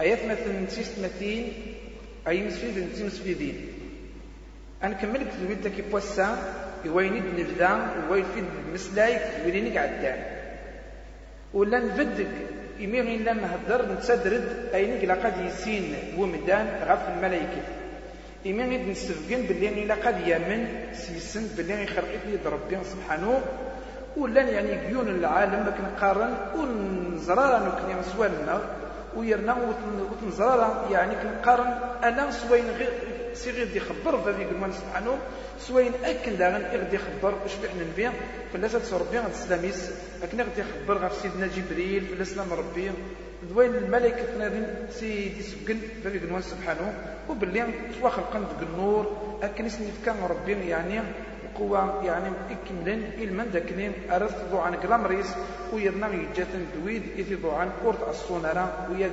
أيثمة تيستمثين أي مسفيد تيمسفيدين أنكمل كتبين تكي بوسا يوينيد نبدا ويفيد مسلايك ويرينيك عدان. ولا نفدك إمير إلا نهدر نتسدرد أينيك لقد يسين ومدان غف الملايكة إمير نستفقن باللي إلا قد يمن سيسن باللي خلقت لي ربي سبحانه. ولا يعني قيون العالم ما كنقارن ونزرارا نكني سوالنا ويرنا وتنزرارا يعني كنقارن أنا سوين غير سي غير دي خبر ففي قلمان سبحانه سوين أكن داغن اغدي خبر بحنا نبيع؟ فلا تتصور بيان السلاميس أكن اغدي خبر غير سيدنا جبريل فلا سلام ربي. دوين الملائكة تنادين سيدي سبقن ففي قلمان سبحانه وباللي تواخل قند النور أكن اسمي كان ربي يعني قوة يعني إكملن إلمن داكنين أرث ضوعان كلامريس ويرنا يجاتن دويد إثي ضوعان كورت الصونارا ويا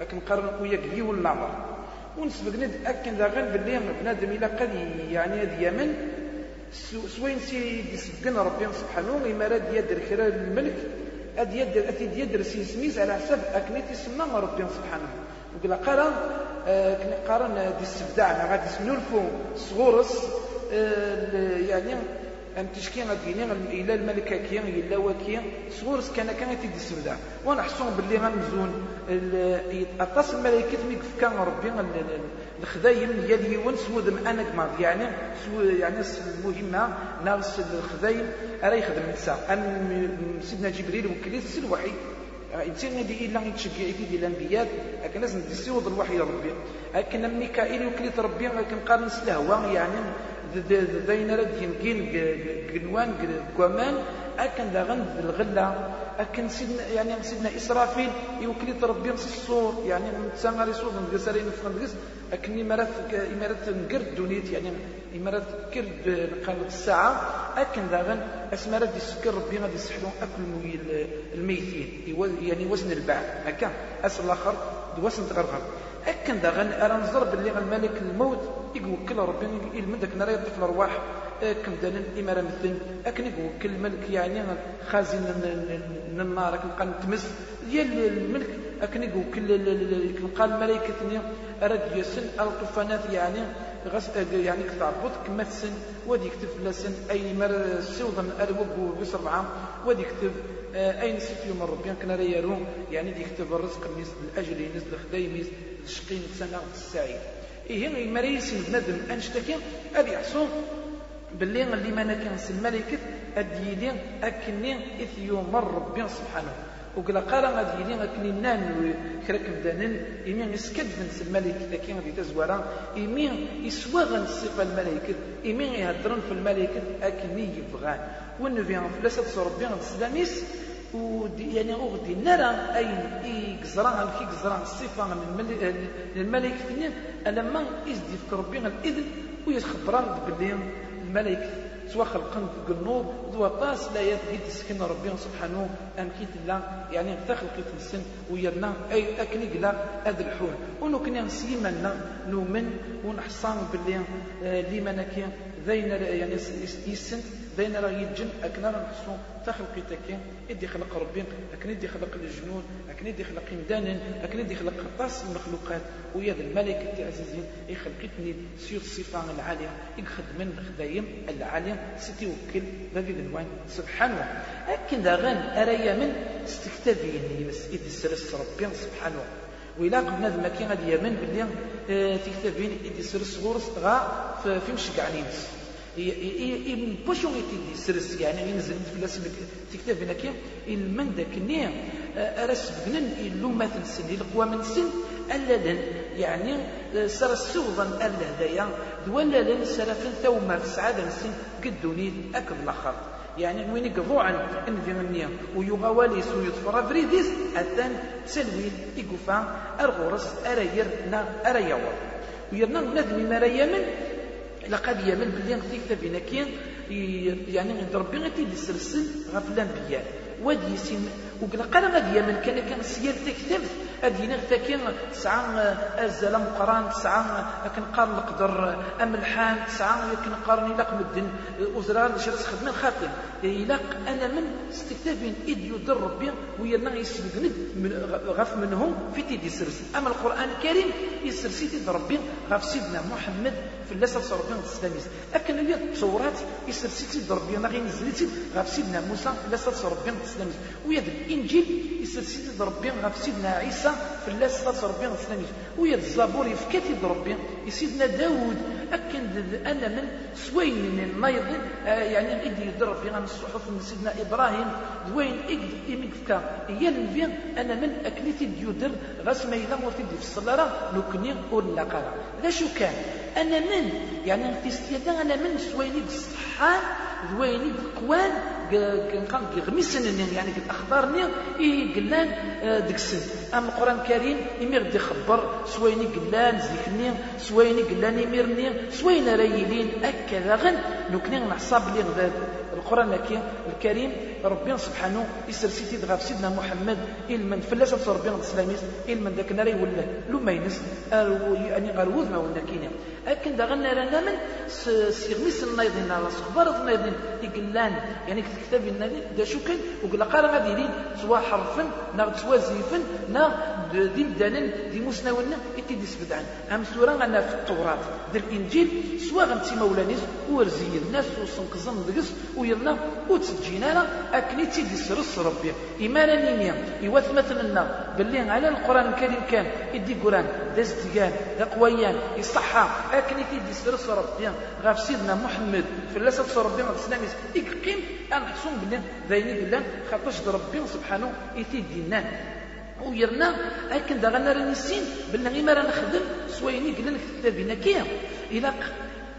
لكن قرن ويا قلي والنامر ونسبق أكن داغن باللي بنادم إلى قد يعني هذا يمن سوين سي يسبقن ربي سبحانه إما راد يدر خلال الملك أد يدر أتي يدر سي سميس على حسب أكني تسمى ربي سبحانه. وقال قرن كنا قرن دي السبداع غادي سنولفو صغورس يعني أن تشكي غاديني إلى الملكة كي إلا وكي. صغور كان كان السبدا وأنا حسون باللي غنزون أطاس الملائكة ميك كان ربي الخدايم يلي ونس ودم أنا كماض يعني يعني المهمة ناس الخدايم أرا يخدم النساء أن سيدنا جبريل وكليت سي الوحي إنسان دي إلا يتشجع في الأنبياء. لكن لازم تسيوض الوحي ربي لكن ميكائيل وكليت ربي لكن قارن سلهوة يعني داين رد يمكن قنوان قوامان أكن داغن الغلة أكن سيدنا يعني سيدنا إسرافيل يوكلي تربي نص الصور يعني تسمى رسول نقص عليه نفخ نقص أكن إمارات إمارات نقرد دونيت يعني إمارات كرد نقال الساعة أكن داغن أسمارات يسكر ربي غادي يسحلون أكل الميتين يعني وزن الباع هكا أسل الآخر وزن تغرغر. أكن داغن أرى نزر باللي الملك الموت يوكل ربي المن داك نرى يطفل الأرواح كم دانا إمارة مثل أكن يوكل الملك يعني خازن النار أكن قال تمس ديال الملك أكن يوكل قال الملائكة أراد يسن الطوفانات يعني غس يعني كتعبط كما السن ودي يكتب لسن أي مر سوضا ويصر معاه ودي يكتب أي نسيت يوم ربي؟ كان ريارو يعني دي يكتب الرزق الناس الأجل الناس الخدايم الشقين سنة السعيد إيه مريس بنادم أنشتكي أبي يحصون باللي اللي ما كان الملائكة أديلي أكني إث يوم ربي سبحانه. وقال قال غادي يلي غاكني نان كراك مدانن إمي يسكد من الملائكة لكن غادي تزورا إمي يسواغن الصفة الملائكة إمي يهدرن في الملائكة أكني يبغان. والنبي فلاسة ربي ودي يعني أغدي نرى أي يقزران كي يقزران الصفة من الملائكة ألما يزدي في ربي الإذن ويخبران باللي الملائكة سواء خلقن في النور ذو طاس لا يبغي تسكن ربي سبحانه. أم كيت لا يعني غدا خلقت السن ويرنا. أي أكني قلا هذا الحول. ونكني نسيمنا نؤمن ونحصان باللي لمن كي. ذين يعني يسن. ذين راه يجن أكنا راه نحصو. تخلقيتك إدي خلق ربي. أكن إدي خلق الجنون أكن إدي خلق إمدانا أكن إدي خلق قطاس المخلوقات. ويا الملائكة عزيزين. يخلقتني سير الصفة العالية. يخدمن خدايم العالية. ستوكل ذي الوان. سبحانه لكن داغن أريا من استكتابين يمس إدي سرس ربي سبحانه. وإلا قلنا ذا كي غادي يمن باللي آه تكتابين إدي سرس غورس غا في مشي نيمس. من بوشو يتي سرس يعني ينزل في تكتب هنا كي المن داك النية أرس بنن إلو مثل سن القوى من سن ألا يعني سرس سوضا ألا هدايا دولا لن سرفن ثوما سعادة سن قدوني أكل الآخر. يعني وين يقضوا عن انفي منيا ويغوالي سو يطفر فريديس أتان تسلوي يقفا الغرس أرير نا أريور ويرنا ندمي ما يمن إلا قد يمن باللي غتي كتابنا كين يعني ربي غير تيدي سلسل غف الأنبياء وادي يسين وقال قال غادي يمن كان كان سيال تكتبت ادينا ثاكين تسعة ازال مقران تسعة لكن قال نقدر أملحان تسعة لكن قارني لك مدن. وزرار شرس خدمين خاطر إلا أنا من استكتابين إيد يدر ربي ويرنا يسبقند غف منهم في تيدي سرس أما القرآن الكريم يسرسي تيد ربي غف سيدنا محمد في الله عليه وسلم لكن هي التوراة يسرسي تيد ربي غير نزلتي غف سيدنا موسى في الله عليه وسلم ويد الإنجيل يسرسي تيد ربي غف سيدنا عيسى في صلى الله عليه وسلم ويد الزبور يفكتي ربي. سيدنا داود أكن أنا من سوين من النايض آه، يعني إدي يضرب في الصحف من سيدنا إبراهيم. دوين إقد إمكتا ينفي أنا من أكلتي ديودر غاس ما مرتدي في الصلاة نكني ولا قرا لا شو كان؟ أنا من يعني في أنا من سويني الصحان دويني القوان كان غميسن يعني اخبارني اي قلان آه، دكسن ام القرآن الكريم يمير دي خبر سويني قلان زيكني سويني قلان يميرني سوين ريلين أكذا غن. نكني نحصاب لي القرآن الكريم ربنا سبحانه يسر سيتي دغا سيدنا محمد إلمن فلاش ربنا السلاميس إلمن ذاك ناري ولا لما ينس يعني غير وذما ولا كينا. أكن دا غنا رانا من سيغميس النايضين على صخبار النايضين يقلان يعني كتاب النادي دا شو كان؟ وقال قال غادي يريد سوا حرفا نا سوا زيفا نا دي مدانا دي مسناونا إتي دي سبدعان أم سورة أنا في التوراة. دي الإنجيل سوا غنتي مولانيس ورزي الناس وسنقزن دقس ويرنا وتسجينا أكني تيدي سرس ربي. إيمانا نيميا يوث مثلنا باللي على القرآن الكريم كان. يدي قرآن. دازدقان قويان يصحى. أكني تيدي سرس ربي. غاف سيدنا محمد. في الله سرس ربي غاف سلاميس إقيم أنا حسون بالله ذايني بالله خاطرش ربي سبحانه. يتيدي النان ويرنا. أكن دا غنا راني السين بلنا غير ما راه نخدم. سويني قلنا كتابنا كيا إلا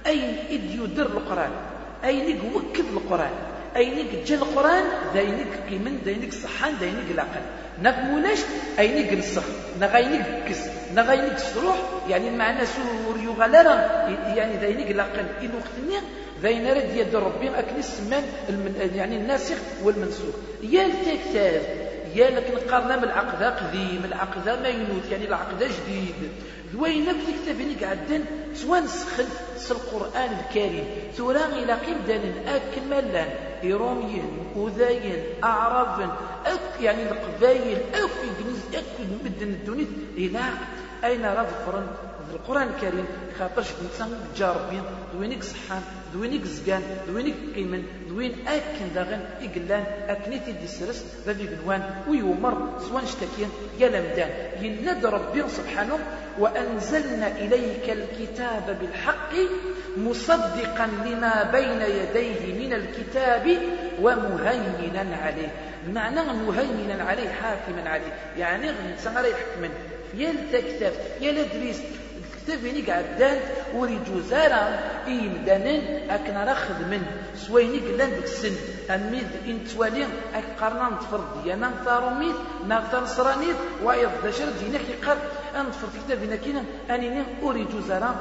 أين إد يدر القرآن؟ أين وكد القرآن؟ أينك جا القرآن داينك قيمن داينك صحان داينك العقل نغموناش أينك نسخ نغاينك كس. نغاينك سروح يعني المعنى سور يغالرا يعني داينك العقل إنو ختني ذاين رد يد ربي أكل السمان يعني الناسخ والمنسوخ. يا التكتاب يا لكن قارنا من العقد قديم العقد ما ينوت يعني العقد جديد. ذوين في كتابين قعدن سواء نسخن القرآن الكريم. ثورا إلى قيم ملان إيروميين أذاين أعراب أك يعني القبايل أك إنجليز أك مدن الدنيا. إلى أين راه فرن القرآن الكريم خاطرش الإنسان جاربين دوينك صحان دوينك زقان دوينك قيمن دوين أكن داغن إقلان أكنيتي دي سرس ذي بنوان ويومر سوان شتكين يا لمدان يند ربي سبحانه وأنزلنا إليك الكتاب بالحق مصدقا لما بين يديه من الكتاب ومهيمنا عليه. معنى مهيمنا عليه حاكما عليه. يعني الإنسان راه يحكمن. يا الكتاب يا الدريس تفيني قعدان وريجو زارا إيمدانين أكنا راه خدمن سويني قلان ديك السن. أميد إن توالي أك قرنا نطفر ديانا. ثاروميت ناغتا نصرانيت وايض داشر دينا كيقال نطفر في كتابنا كينا. أنيني أريجو زارا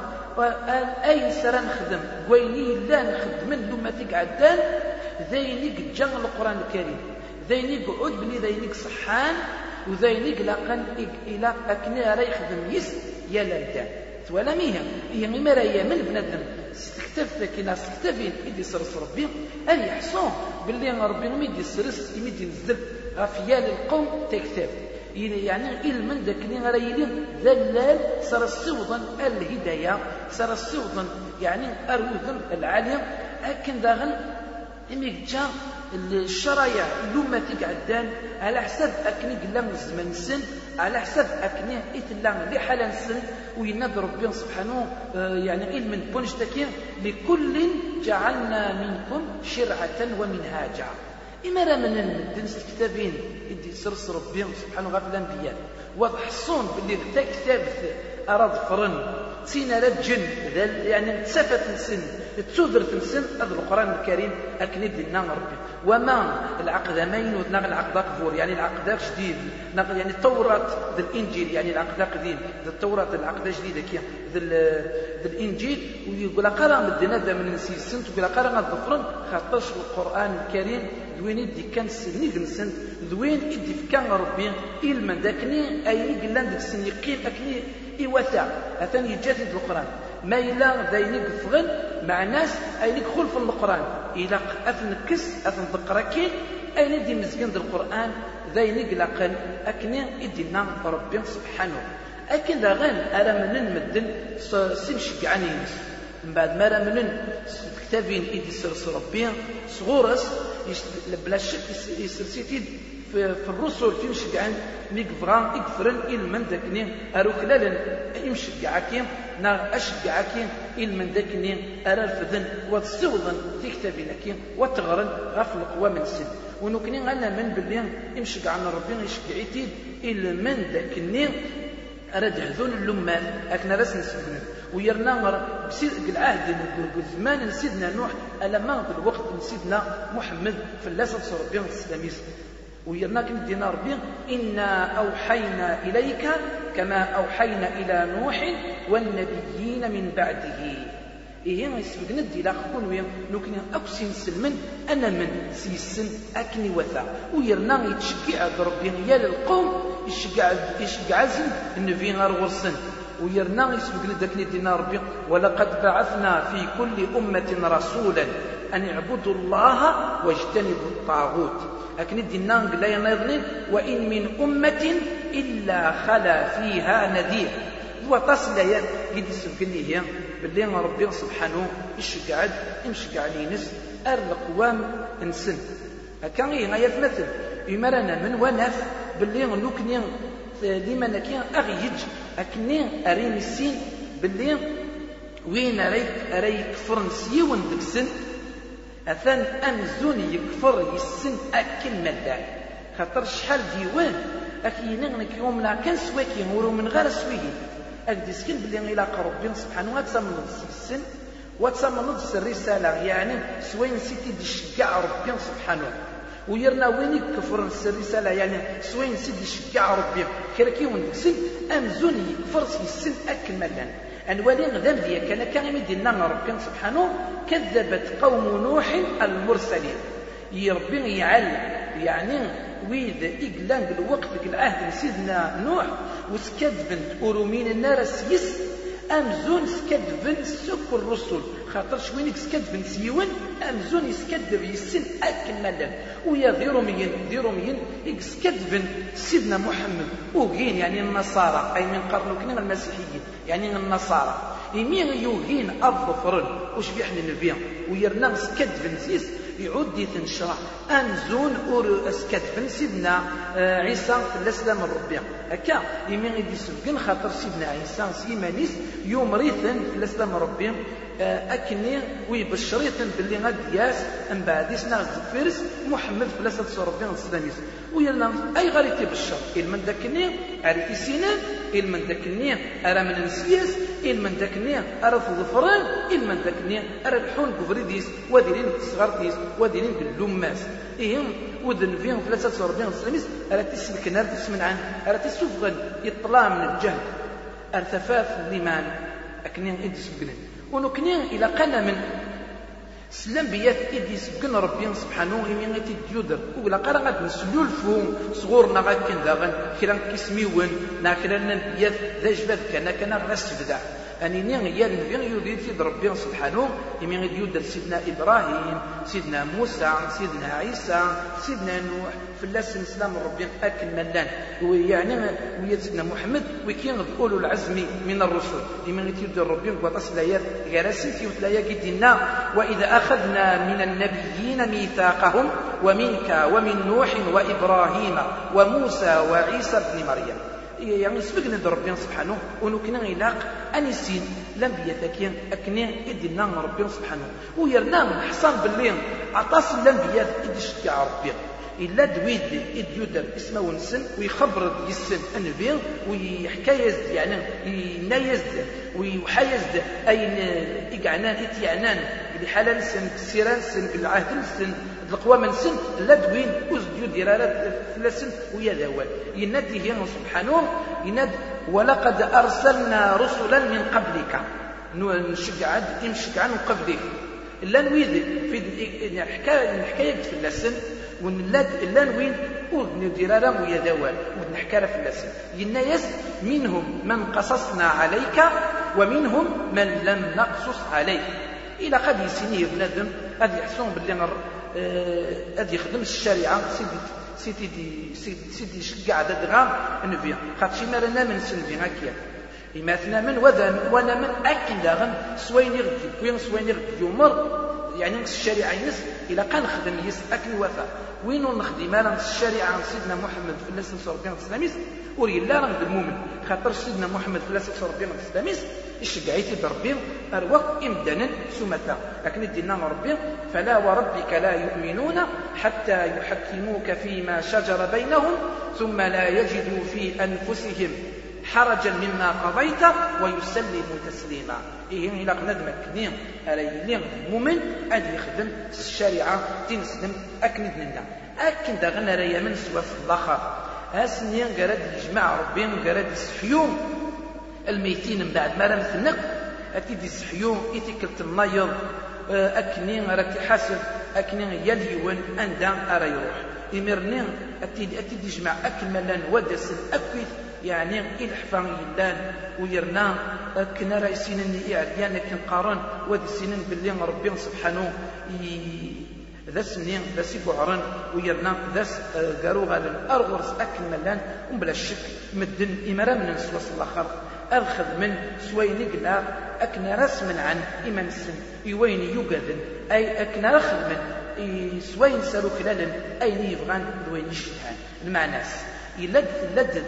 أي سرا نخدم. ويني لا نخدم لما تقعدان ذينيك جن القرآن الكريم. ذينيك عود بني ذينيك صحان. وذينيك لاقن إلى أكني راه يخدم يس. يا لالدان ولا ميها هي هي من بنادم. استكتف كنا استكتفين إدي سرس ربي. أن يحصون باللي ربي ميدي سرس يميدي نزل. غفيال القوم تكتف. يعني من ذاك اللي غير يلين ذلال صار السوضا الهداية. صار السوضا يعني أروذن العالم. أكن داغن إميك جا الشرايع لما تقعدان على حسب أكني قلنا الزمن سن. على حسب أكني إتلا لحالا سن ويناد ربي سبحانه آه، يعني علم بونش تكين لكل جعلنا منكم شرعة ومنهاجا. إما راه من الدنس الكتابين يدي سرس ربي سبحانه غير الأنبياء وضحصون باللي ذا كتاب أراد فرن تين على الجن يعني تسافت نسن تسودر تنسن هذا القرآن الكريم أكن دينا ربي. وما العقد مين ونغ العقد قبور يعني العقد جديد. يعني التوراة ذا الإنجيل. يعني العقد قديم. ذا التوراة العقد جديد كي ذا الإنجيل. ويقول قرا مدينة ذا من نسيسنت ويقول قرا غضفرن خاطرش القرآن الكريم. دوين يدي كان سني نسن. دوين يدي فكان ربي. إلما ذاكني. أي قلان ديك السن يقيم أكني إيواتا أثاني يجاتي القرآن. ما إلا داينك فغن مع ناس أينك خلف القرآن. إلا أثنكس أثنذكركين أين دي مزقين القرآن ذاينك لقن أكني إدينا ربي سبحانه. أكن ذا غن أرى من مدن سنشقعني من بعد ما راه منن كتابين إيدي سرس ربي صغورس بلا شك يسرسيتي في, الرسل في مشجعين ميكفران يكفرن من داكني أرو كلالا يمشجعكين نا أشجعكين من داكني أرى الفذن وتسوضن في كتابينكين وتغرن غف القوى من سن ونكني أنا من بلي يمشجعنا ربي يشجعيتي من داكني أراد هذون اللمان أكنا راس نسبنا ويرنا بسيد العهد زمان سيدنا نوح ألا ما الوقت سيدنا محمد في اللاسة ربي الإسلاميس ويرنا كم دينا ربي إنا أوحينا إليك كما أوحينا إلى نوح والنبيين من بعده. إيه يسبقنا دي لا خكون ويا نوكني أكسين سلمن أنا من سيسن أكني وثا. ويرنا يتشجع ربي يا للقوم يشجع يشجع زن النبي غير ورسن ويرنا يسبقنا داكني دينا ربي ولقد بعثنا في كل أمة رسولا أن اعبدوا الله واجتنبوا الطاغوت. لكن دينا لا ينظن وإن من أمة إلا خلا فيها نذير. وتصل يا قد يسبقني هي باللي ربي سبحانه يشقعد يمشقع لينس أر القوام إنسن. هكا غير مثل. يمرنا من ونف باللي نوكني ديما نكي أغيج أكني أرين السين باللي وين أريك أريك فرنسي وندكسن أثان أمزون يكفر يسن أكل مدان خاطر شحال ديوان؟ أكي نغنك يوم لا كان سواكي هورو من غير سويه. أكدي سكن بلي إلا ربي سبحانه وتسمى السن وتسمى الرسالة. يعني سوين سيتي شجع ربي سبحانه. ويرنا وين يكفر الرسالة؟ يعني سوين سيدي شجع ربي. كركي وندكسي أمزون يكفر السن أكملا أنوالي غدام ديا كأن كان يمدينا ربي سبحانه كذبت قوم نوح المرسلين. يربي يعل يعني ويد إقلان الوقت العهد سيدنا نوح وسكذبن أرومين النار سيس أمزون سكذبن سك الرسل خاطر شوينك سكذبن سيون؟ أمزون يسكذب يسن أكملا ويا ذيروميين ذيروميين يسكذبن سيدنا محمد. وقين يعني النصارى. أي من قرن المسيحيين. يعني النصارى. يمين يوهين الظفرن وش بيحنا النبي؟ ويرنا سكذبن سيس يعود يتنشرع أنزون أور أسكتفن سيدنا آه، عيسى في الأسلام الربيع هكا يمين يدي سبقن خاطر سيدنا عيسى سيمانيس يوم ريثن في الأسلام الربيع آه، أكني ويبشريثن باللي غاد ياس من بعد يسنا فارس محمد في الأسلام الربيع الإسلاميس ويلنا أي غير يتبشر من ذاكني عرفي سينان من ذاكني أرى من نسياس؟ من ذاكني أرى ظفران من ذاكني أرى الحون كفريديس وديرين صغارتيس ودينين باللماس. إيهم ودن فيهم ثلاثة وربعين سلميس ألا تسلك نار تسمن ألا تسفغن يطلع من الجهد أرتفاف لمان أكنين إدس بقنين ونكنين إلى قنا من سلم بيات إدي سبقن ربي سبحانه إمي غيتي ديودر. ولا قرأ غاد نسلو الفوم. صغورنا غاد كن داغن. كرا كسميون نا كرا بيات ذا جباد كان كان غاس تبدا أني نيغ يال نبي يودي في ربي سبحانه يمي يودر سيدنا إبراهيم سيدنا موسى سيدنا عيسى سيدنا نوح في اللاس الإسلام ربي أكل ملان. ويعني ويا سيدنا محمد وكين أولو العزم من الرسل. يمي يودر ربي وطاس الآيات غراسي في وتلايا قدنا وإذا أخذنا من النبيين ميثاقهم ومنك ومن نوح وإبراهيم وموسى وعيسى بن مريم. يعني سبقنا ربي سبحانه ونكنا إلاق أنسين الأنبياء ذاكيا أكني إدنا ربي سبحانه. ويرنا حصان باللي عطاس الأنبياء إدي شجع ربي. إلا دويد إد يودر اسمه ونسن ويخبر يسن النبي ويحكى يعني ينا يزد ويحيز أين إقعنان إتيعنان حلال سن السيران سن العهد سن القوى من سن لا دوين وزديو ديرارات ثلاث ويا ذوال ينادي هي سبحانه يناد ولقد أرسلنا رسلا من قبلك. نشجع نشجع من قبلك. لا نويد في الحكاية الحكاية في اللسن ونلاد لا نوين ندير راه ويا ذوال ونحكى في اللسن ينايس منهم من قصصنا عليك ومنهم من لم نقصص عليك. إلى قد يسينيه بنادم هذا يحسون باللي هذا يخدم الشريعة. سيدي سيدي سيدي سيدي يشجع هذا دغام نفيا خاطر ما رانا من سنفي هكايا إماتنا من وذا وأنا من أكن داغن سوين يغدي وين سوين يغدي يمر. يعني نقص الشريعة ينس إلى قان خدم يس. أكن وفا. وين نخدم؟ أنا نقص الشريعة عن سيدنا محمد في صلى الله عليه وسلم وري لا راه المؤمن خاطر سيدنا محمد في الله صلى الله عليه يشجعيتي بربي أروك إمدانا سمتا لكن دينا ربي فلا وربك لا يؤمنون حتى يحكموك فيما شجر بينهم ثم لا يجدوا في أنفسهم حرجا مما قضيت ويسلم تسليما. إيه إلا قنا دمكني أريني مؤمن أدي يخدم الشريعة تنسلم أكن دننا أكن دغنا ريا من سوا في الآخر. أسني قرد يجمع ربي قرد يسحيوم الميتين من بعد. ما رمت النق أتيدي يسحيوم إتيكلت النيض أكني راك حاسب أكني يليون أندا أرى يروح. إمرني أتيدي أتيدي يجمع أكملا ودس أكويث يعني الحفا يلان ويرنا. كنا راه سنين يعني كن قارن. ودي سنين باللي ربي سبحانه ذا سنين ذا سيبعرن ويرنا ذا قارو غادا أرغرس أكملان وبلا شك مدن إمرا من نسوس الآخر أخذ من سوين قلا أكنا رسم عن إيمان السن يوين يقذن أي أكنا رخذ من سوين سالو خلالا أين يبغان دوين يشتهان. المعنى إلا لد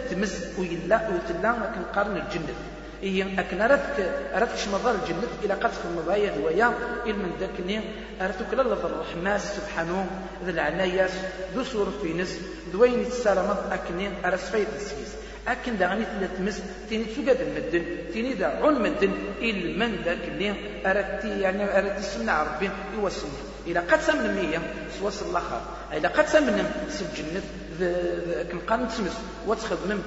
ويلا وتلا كنقارن الجنة. هي أكن أردك أردك شمضار الجنة. إلى قد المضايا ذويا إل من ذاك أردت كلا الله الرحمن سبحانه. ذا العنايات ذو سور في نس. ذوين السلامة أكنين أرس فايد السيس. أكن دغني تلا تمس تيني تسوقد المدن تيني دا عون مدن إل من ذاك اللي أردت يعني أردت السنة ربي يوسني إلى قد سمن مية سواس الآخر. إلى قد سمن سجنة كنقارن تسمس وتخدمم.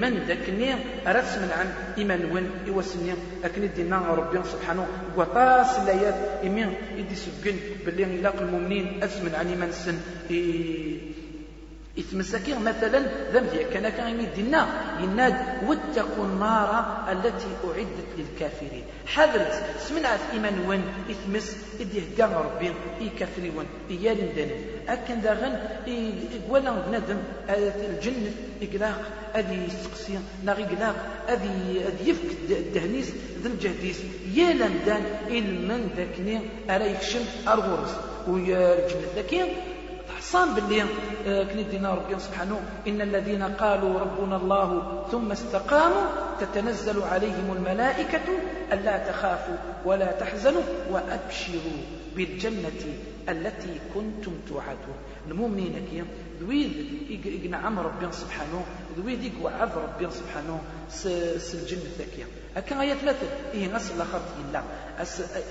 من ذاك النية أرات من عن إيمان وين إواسني أكن دينا ربي سبحانه وطاس الآيات إمين يدي سجن باللي إلاق المؤمنين أسمن عن إيمان السن إتمسكين مثلا ذنب كان كان يدينا يناد واتقوا النار التي أعدت للكافرين. حذرت. سمنعت إيمان وين إثمس إديه ربي. إي كافري وين إيال مدن أكن داغن. ولا بنادم الجنة إقلاق أذي يستقسي ناغي إقلاق أذي يفك الدهنيس ذا الجهديس يا لمدان إلمن ذاكني. أرى يكشم أرغرز ويا الجنة. لكن حصان باللي كني دينا ربي سبحانه إن الذين قالوا ربنا الله ثم استقاموا تتنزل عليهم الملائكة ألا تخافوا ولا تحزنوا وأبشروا بالجنة التي كنتم توعدون. المؤمنين كي ذويد يقنعم ربي سبحانه ذويد يقعد ربي سبحانه سلجنة ذكية أكا آيات مثل إيه ناس الآخر إلا.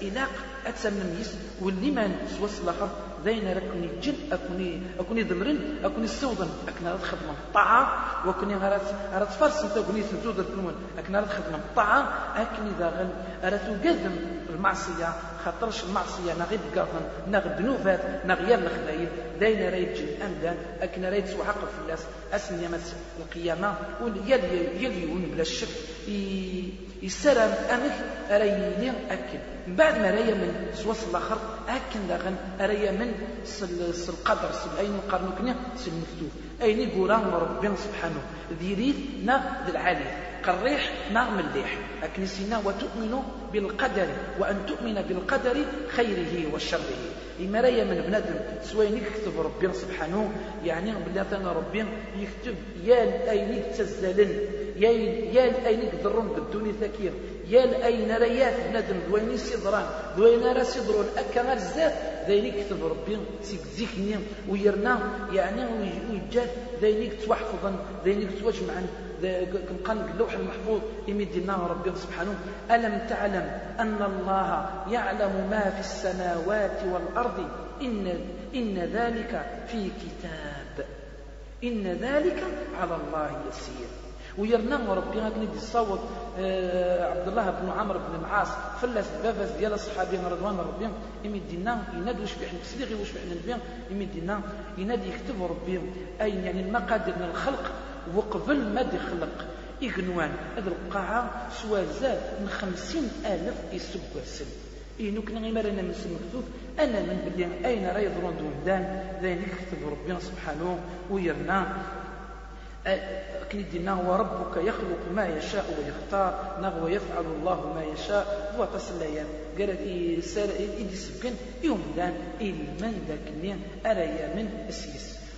إلاق أتسمى يس واللي ما سوس الآخر ذين ركني جن أكوني أكوني ذمرن أكوني سوضن أكنا رد خدمة الطاعة وكوني غرات غرات فرس أنت أكوني سنتود الكنون أكنا رد خدمة الطاعة أكني ذا غن قدم المعصية خاطرش المعصية. نغيب قاطن نغ ذنوبات نغير الخلايل داين رايت جن أمدان أكنا رايت سوى حق الناس. أسن يمس القيامة. يلي يلي بلا الشك. يسرم أمك أريني أكل. من بعد ما ريا من سواس الآخر أكن داغن أريا من القدر سل أين قرنكنا سل مفتوح أين يقول ربي سبحانه؟ ذي نا ذي العالي. قريح نا مليح لكن سينا وتؤمن بالقدر وأن تؤمن بالقدر خيره وشره. إما ريا من بنادم سوين يكتب ربي سبحانه. يعني بلاتنا ربي يكتب يا أين تزلن يا يا أين يقدرون بالدنيا ثكير يا أين ريات بنادم دوين سيدران دوين راه سيدرون أكا غير الزات ذاين يكتب ربي سيك ذيكني ويرنا يعني ويجات ذاين توحفظا ذاين توجمعا كنقال اللوح المحفوظ يمدنا ربي سبحانه. ألم تعلم أن الله يعلم ما في السماوات والأرض؟ إن, إن ذلك في كتاب. إن ذلك على الله يسير. ويرنا ربي غادي يصوت آه عبد الله بن عمرو بن العاص فلاس باباس ديال الصحابي رضوان ربي. يمدينا يناد واش بحنا سليغي واش بحنا البيان. يمدينا يناد يكتب ربي. اي يعني المقادير من الخلق؟ وقبل ما يخلق إغنوان هذه القاعة سوا زاد من خمسين ألف السن إنو كنا غير أنا من مكتوب أنا من بلي أين راه يضرون دون ذلك كتب ربنا سبحانه ويرنا. كني دينا وربك يخلق ما يشاء ويختار. نغ ويفعل الله ما يشاء. هو تسليا. قالت إيدي سبكن يوم دان إلمن ذاك أريا من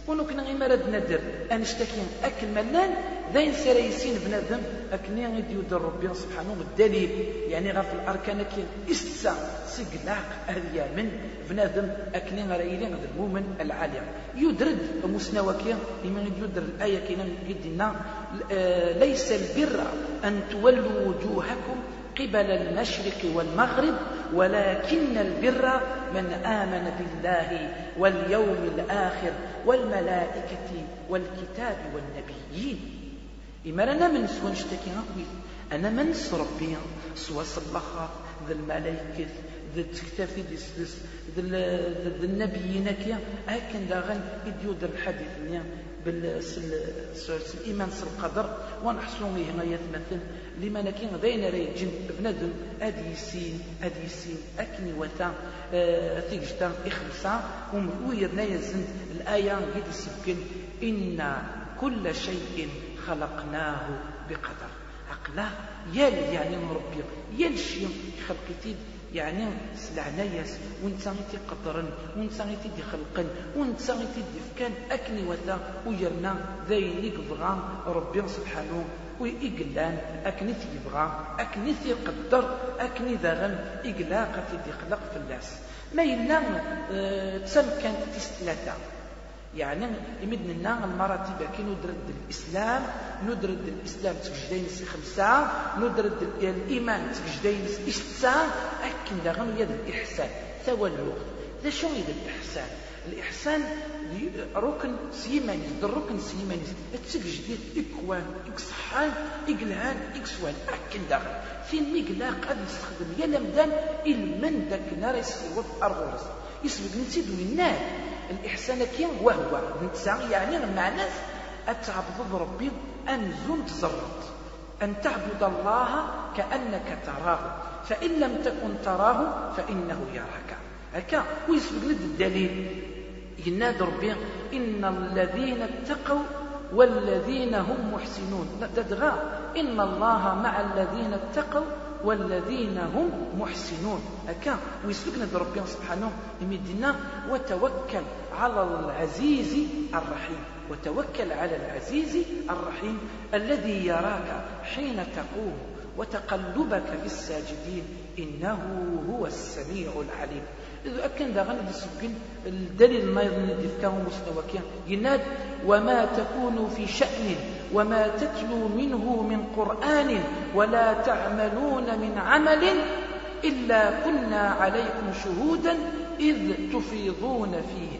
أسيس ونكنا غير مراد ندر أنشتكي أكل ملان ذين سرايسين بنادم. أكني غير يدر ربي سبحانه الدليل. يعني في الأركان كين إستسا سقلاق أهليا من بنادم. أكني إلي غير المؤمن العالي. يدرد مسنوكي لمن يدر الآية كينا يدنا آه، ليس البر أن تولوا وجوهكم قبل المشرق والمغرب ولكن البر من آمن بالله واليوم الآخر والملائكة والكتاب والنبيين. إما أنا من سوى نشتكي أنا من ربي. سوى صلخا ذا الملائكة ذا الكتاب ذا النبيين أكن داغن إديو الحديث بالإيمان القدر. ونحصل به ما يتمثل لما نكين ذين ري جن بنادم أدي يسين أدي يسين أكني وتا آه تيجتا إخلصا ويرنا يزن الآية قد يسبكن إن كل شيء خلقناه بقدر. عقله يال يعني مربي يال شيء خلقتي يعني سلعناياس وانت غيتي قدرن وانت غيتي دي خلقن وانت غيتي دي فكان أكني وتا ويرنا ذاين يبغى ربي سبحانه وإقلان أكني يبغى أكني يقدر أكني ذاغن إقلاقة دي خلق في الناس. ما يلا آه تسم كانت تستلاتا يعني يمدنا لنا المراتب كي ندرد الإسلام ندرد الإسلام تسجدين سي خمسة ندرد الإيمان تسجدين سي سته أكن داغن يد الإحسان. ثوى الوقت. ذا شو يد الإحسان؟ الإحسان ركن سيمانيس الركن سيمانيس تسجدين إكوان اكصحان اقلعان إكسوان. أكن داغن فين ميقلا قد يستخدم يا لمدان إلمن داك نار يسوى ارغورس يسبق نسيد وينال الإحسان كين وهو نتسع يعني المعنى أتعبد ربي أن زون تزرط أن تعبد الله كأنك تراه فإن لم تكن تراه فإنه يراك. هكا ويسبق لد الدليل. ينادى ربي إن الذين اتقوا والذين هم محسنون. تدغى إن الله مع الذين اتقوا والذين هم محسنون. هكا ويسلكنا ربي سبحانه يمدنا وتوكل على العزيز الرحيم. وتوكل على العزيز الرحيم الذي يراك حين تقوم وتقلبك في الساجدين. إنه هو السميع العليم. إذا أكن دا غني سكن الدليل ما يظن دفكاه مستوى يناد وما تكون في شأن وما تتلو منه من قرآن ولا تعملون من عمل إلا كنا عليكم شهودا إذ تفيضون فيه.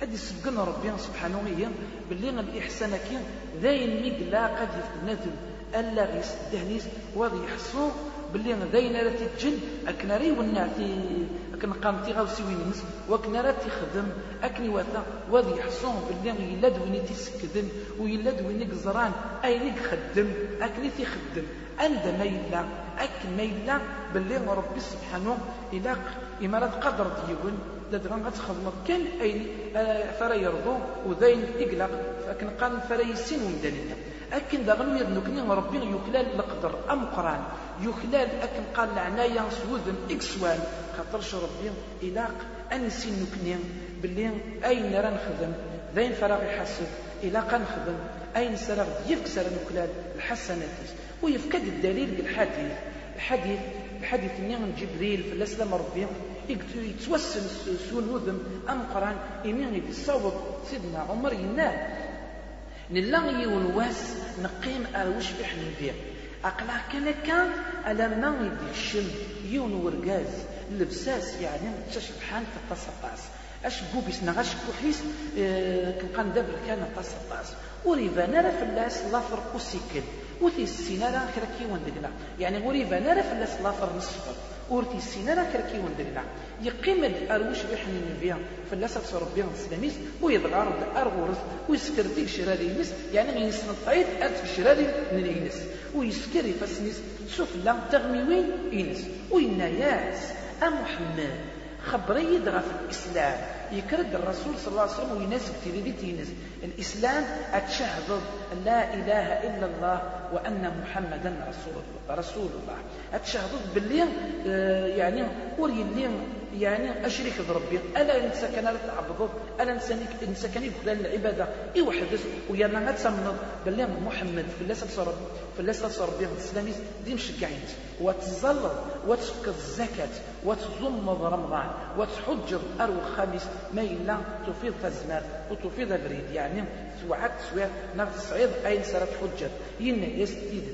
هذه سبقنا ربي سبحانه وتعالى باللي الإحسان كي ذاين ميقلا قد يتنذل ألا غيسدهنيس وغي يحصو باللي ذاين راه تجن أكناري والنعتي أكن قامتي غاوسي وين نس وكنا راه تخدم أكني وثا وذي يحصون باللي يلا دويني تسكدن ويلا دويني قزران أين يخدم؟ أكني تخدم عند ما يلا أكن ما يلا باللي ربي سبحانه إلا إمارات قدر ديون دادغان غتخدم كان أين آه، فرا يرضو وذين إقلق. فكن قال فرا يسين ومدانينا أكن داغن يدنكني ربي يكلال القدر أم قرآن يكلال أكن قال العناية سوذن إكسوان خاطرش ربي إلاق أنسي نكني باللي أين راه نخدم ذين فراغ يحسب إلا نخدم أين سراغ يفك سر نكلال الحسنات ويفكد الدليل بالحديث. الحديث الحديث من جبريل في الأسلام ربي يتوسل سون وذم أم قرآن يمين يصوب سيدنا عمر ينال. نلا يون واس نقيم أروش بحني فيه أقلع كان كان ألا ما يدي الشم يون ورقاز لبساس يعني تشبحان في التصفاس أش بوبيس نغاش كوحيس آه كان دابر كان التصفاس وريفان راه فلاس لافر وسيكل وثي السينا راه كرا كيوان دقنا يعني وريفان راه فلاس لافر نصفر. ورتي السينا راه كرا كيوان دقنا يقيم اروش بحني نبيا فلاس ربي سلاميس ويضغار ارغورس ويسكر ديك شراري ينس يعني غينسن الطعيد ارت شراري نينس ويسكر يفسنيس سوف لا تغميوين ينس ويناياس أمحمد خبري دغا في الإسلام. يكرد الرسول صلى الله عليه وسلم ويناسب تيريدي تينس الإسلام أتشهد لا إله إلا الله وأن محمدا رسول الله رسول الله. أتشهد باللي آه، يعني وري اللي يعني أشريك بربي. ألا نسى كان تعبدوا ألا نسى كان يدخل العبادة؟ يوحدث ويانا ما تسمنض باللي محمد في الله صار في الله ربي الإسلامي. دي مشجعين وتزلط وتسكت الزكاة وتزمض رمضان وتحجر أرو خامس ما إلا تفيض الزمان وتفيض البريد. يعني سوعات سوير نفس الصعيد أين صارت حجر ينا يستيد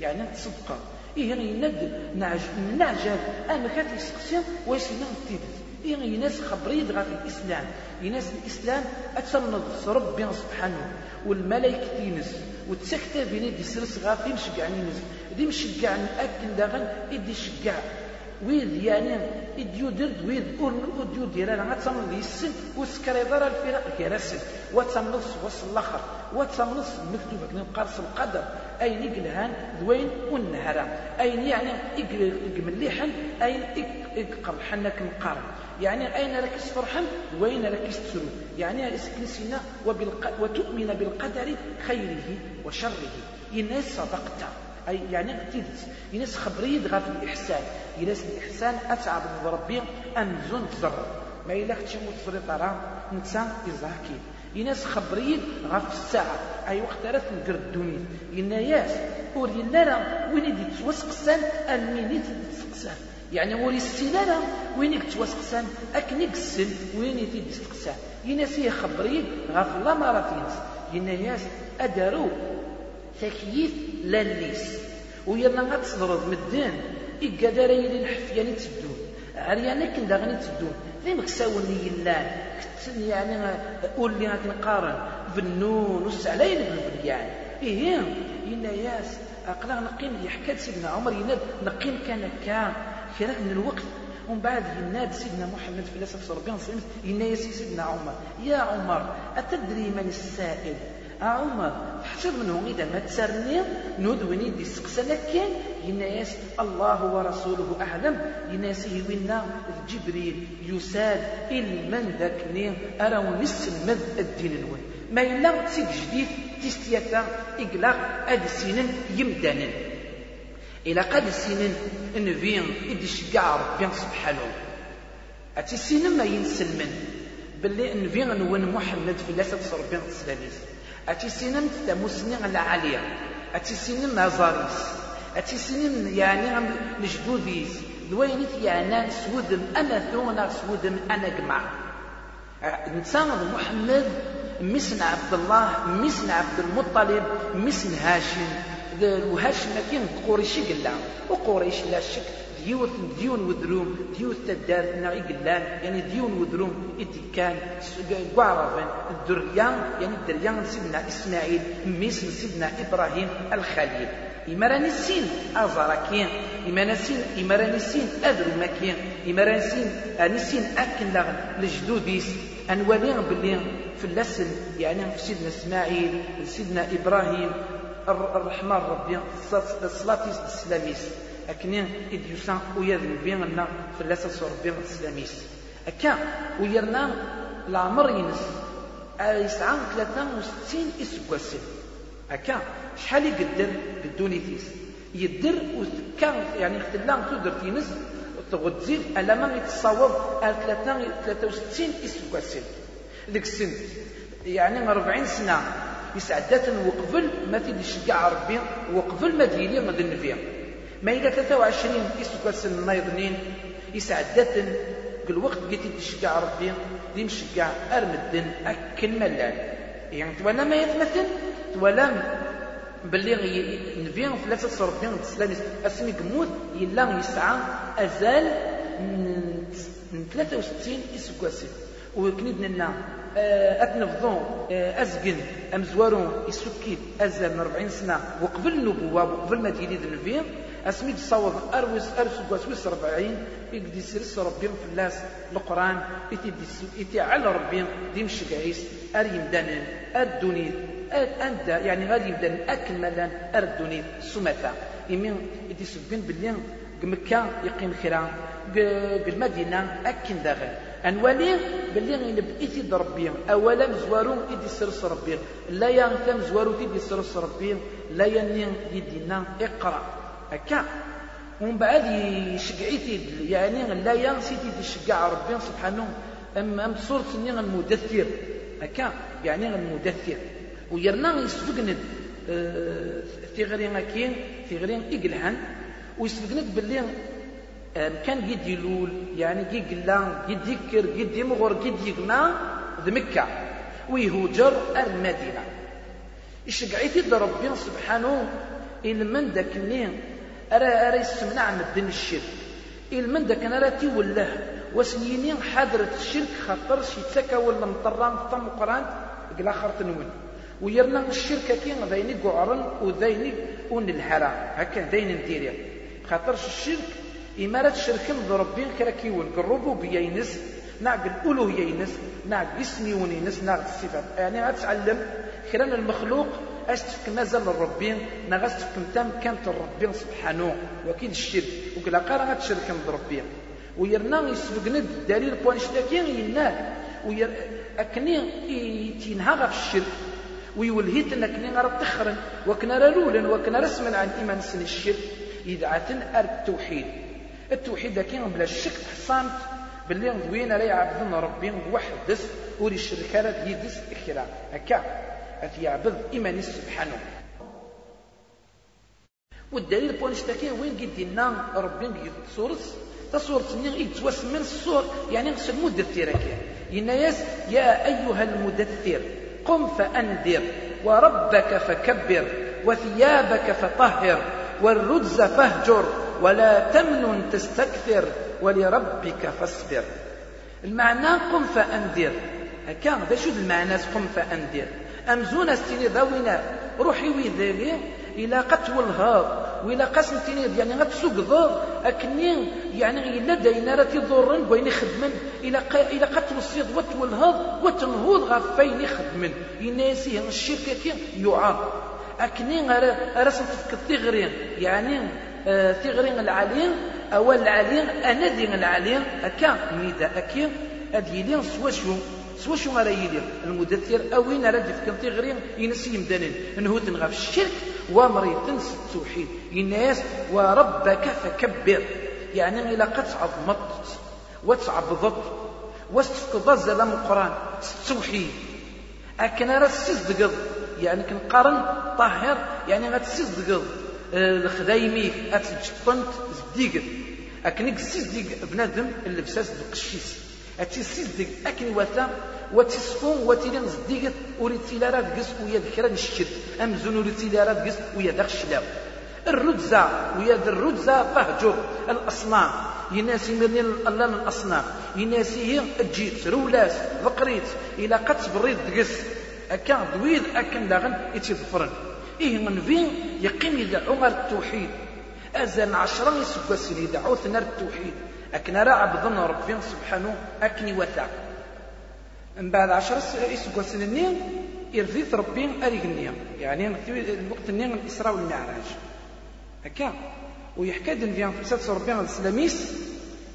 يعني تصدق. إيه يند نعج نعجل. أما كانت يسقسي ويسنا تيدت. إيه يناس خبريد غا في الإسلام. يناس الإسلام أتسمد ربي سبحانه والملائكة تينس. وتسكت بيني دي سرس غا في مشجع نينس دي مشجع أكن داغن إدي شجع. ويد يعني إديو درد ويد أديو دير أنا غتسمد يسن وسكر يضر الفرق كراسل وتسمد وصل الآخر. وتسمد مكتوب قرص القدر. أين يقلهان ذوين والنهرة أين يعني يقمليحن أين يقرحن كمقارن يعني أين لك فرحا وين لك تسرو يعني اسكنسنا وبالق... وتؤمن بالقدر خيره وشره. يناس صدقت. أي يعني قتلت يناس خبريد غاف الإحسان. يناس الإحسان أتعب ربي أمزون تزر ما إلا ختشي متزري طرا نتسا إزاكي يناس خبريد غاف الساعة. أي وقت راه تنقر الدنيا. ينا ياس ور ينا وين يدي توسقسان الميني تسقسان يعني وري السنانة وين يتوسقسان أكن يقسن وين يدي تسقسان يناس يخبريد غاف الله ما راه ينا ياس أدارو تكييف لليس ويلا غتصدرد مدان إقادر يلي الحفياني تدون عريانا كن داغني تدون ذي مكساوني يلان يعني قول لي هاك نقارن بالنون والسعلين بالبليان إيه. ينا ياس. أقلا نقيم يحكى سيدنا عمر يناد. نقيم كان كان كان من الوقت. ومن بعد يناد سيدنا محمد في عليه وسلم ينادي سيدنا عمر. يا عمر أتدري من السائل؟ عمر حتى منهم إذا ما تسرني نودوني دي سقسنا كان يناس الله ورسوله أعلم. يناس يوينا جبريل يساد إلمن ذاك نين أراو نسمد الدين الون ما إلا تيك جديد تستياتا إقلاق أد سنين يمدانا إلى قد سنين نفين إدي شقع ربي سبحانه. أتي سنين ما ينسلمن. باللي نفين نون محمد في الله ربي السلاميس تمسنين العالية أتي سنين مازاريس أتي سنين يعني لجدوديس دوينيت يعني سودم أنا ثونا سودم أنا جمع. إنسان محمد مسن عبد الله مسن عبد المطلب مسن هاشم. وهاشم كان قريشي قلا وقريش لا شك ديوث ديون وذروم ديوث تدار نعي قلان يعني ديون وذروم إدي كان قعرفا الدريان يعني الدريان سيدنا إسماعيل ميسم سيدنا إبراهيم الخليل. إمراني السين أزركين إمراني السين إمراني السين أدرو مكين إمراني السين أني السين أكن لجدوديس. أنوالين باللي في اللسن يعني في سيدنا إسماعيل سيدنا إبراهيم الرحمن ربي الصلاة السلاميس أكني إذ يسان ويا ذنبينا فلاسة صربي السلاميس أكا ويرنا العمر ينس يسعى 63 إسكواسي. أكا شحال يقدر بالدونيتيس يدر وكان يعني اختلان تقدر تينس تغدزيل ألا ما يتصور 63 إسكواسي. ذيك السن يعني 40 سنة يسعدات وقبل ما تيدي شجع ربي وقبل ما ديني ما دنفيا ما إذا 23 إسكاس النايضنين يسعدات كل وقت قلت تشجع ربي دي مشجع أرمدن أكن ملال. يعني تولا ما يتمثل تولا باللي نبي ثلاثة ربي تسلانيس أسمي قمود يلا يسعى أزال من 63 اسكواسي وكنيد لنا آه، أتنفضون آه، أزقن أمزوارون يسكيت أزال من 40 سنة. وقبل النبوه وقبل ما تيلي النبي أسمي تصوض أروس أرس كواس 40 يقدي يسرس ربي في اللاس القرآن يتي يتي على ربي ديم شقعيس أر يمدانن أر أنت يعني غادي يبدا اكملا أر الدنيا سمتا. يمين يدي سبين باللي مكة يقيم خيرا بالمدينة أكن داخل. أنوالي باللي غينب إيتي ربي أولا مزوارو إيدي سرس ربي لا ينثم مزوارو إيدي سرس ربي لا ينين يدينا إقرأ. هكا. ومن بعد يشقعي يعني لا يا سيدي يشقع ربي سبحانه. أم أم صورة المدثر هكا يعني المدثر ويرنا يسبقنا آه غرين أكين غرين إقلهن ويسبقنا باللي كان قد يلول يعني قد قلا قد يكر قد يمغر قد يغنى ذ مكة. ويهوجر المدينة. يشقعي ربي سبحانه. من داك النين أرى أرى يسمنع مدن الشرك. من داك أنا راتي وله وسنيني حضرة الشرك خاطر شي تسكا ولا مطران طم قرآن؟ قلا خرط نون ويرنا الشركة كي ذيني قعرن وذيني ون الحرام هكا ذين نديري خاطر الشرك؟ إمارة الشرك ربي كرا كيون الربوبية ينس. نعق الألوهية ينس. نعق اسمي ونينس. نعق الصفات يعني غتعلم. كران المخلوق اش تفك مازال الربين نا تفك تام كانت الربين سبحانه وكيد الشرك. وكلا قارا غتشرك من ربين. ويرنا يسبقنا الدليل بوان شتاكين ينال وير أكني تينها في الشرك. ويولهيت انكني غير تخرن. وكنا رلولا وكنا رسما عن إيمان سن الشرك. يدعتن ار التوحيد التوحيد كين بلا شك حصانت باللي وين لا يعبدون ربي وحدس. ولي الشركة يدس أخرى هكا يعبد إيماني سبحانه. والدليل بوان اشتكي وين قد دينا ربي قد تصورس تصورت ني يتوسمن الصور يعني غسل مدثر ينايس يا أيها المدثر قم فأنذر وربك فكبر وثيابك فطهر والرجز فاهجر ولا تمنن تستكثر ولربك فاصبر. المعنى قم فأنذر هكا ذا شو المعنى قم فأنذر. أمزون ستيني ذاوينا روحي ويذالي إلى قتو الهاض وإلى قسم تيني يعني غتسوق ضاد أكني يعني إلا داينا راه تيضرن بين يخدمن إلى إلى قتل الصيد وتو الهاض وتنهوض غفين يخدمن يناسيه الشركة كي يعاق. أكني راه تفك الثغرين يعني آه ثغرين العالين أو العالين أنا دين العالين هكا ميدا أكي أديلين شو سوا شو غادي يدير؟ المدثر اوين راه دفكن تيغري ينسي يمدانين انه تنغى في الشرك وامري تنس التوحيد. الناس وربك فكبر. يعني إلا قد عظمت وتعبضت واستفقد زلام القرآن. التوحيد. أكن راه السزدقض يعني كنقارن طاهر. يعني غتسزدقض الخدايميك أتجطنت زديقت أكنك سيزدق بنادم اللبساس القشيس اتيسيزدق اكن وثا وتسفون وتيلين زديقت وريتيلا راه دقس ويا ذكرى نشد أمزون وريتيلا راه دقس ويا الشلاو الرجزة ويا الرجزة فهجر. الأصنام. يناسي من الله الأصنام. يناسي هي الجيت رولاس بقريت إلى قد تبريد دقس أكا دويد أكن داغن يتفرن. إيه من فين؟ يقيم يدعو غير التوحيد. أزال عشرة يسبسين يدعو ثنار التوحيد. أكن راه عبدنا ربي سبحانه أكني وثا من بعد عشر يسقوا النين يرثيث ربي أريقني يعني الوقت النين الإسراء والمعراج. هكا ويحكى دن فيان فرسات ربي السلاميس.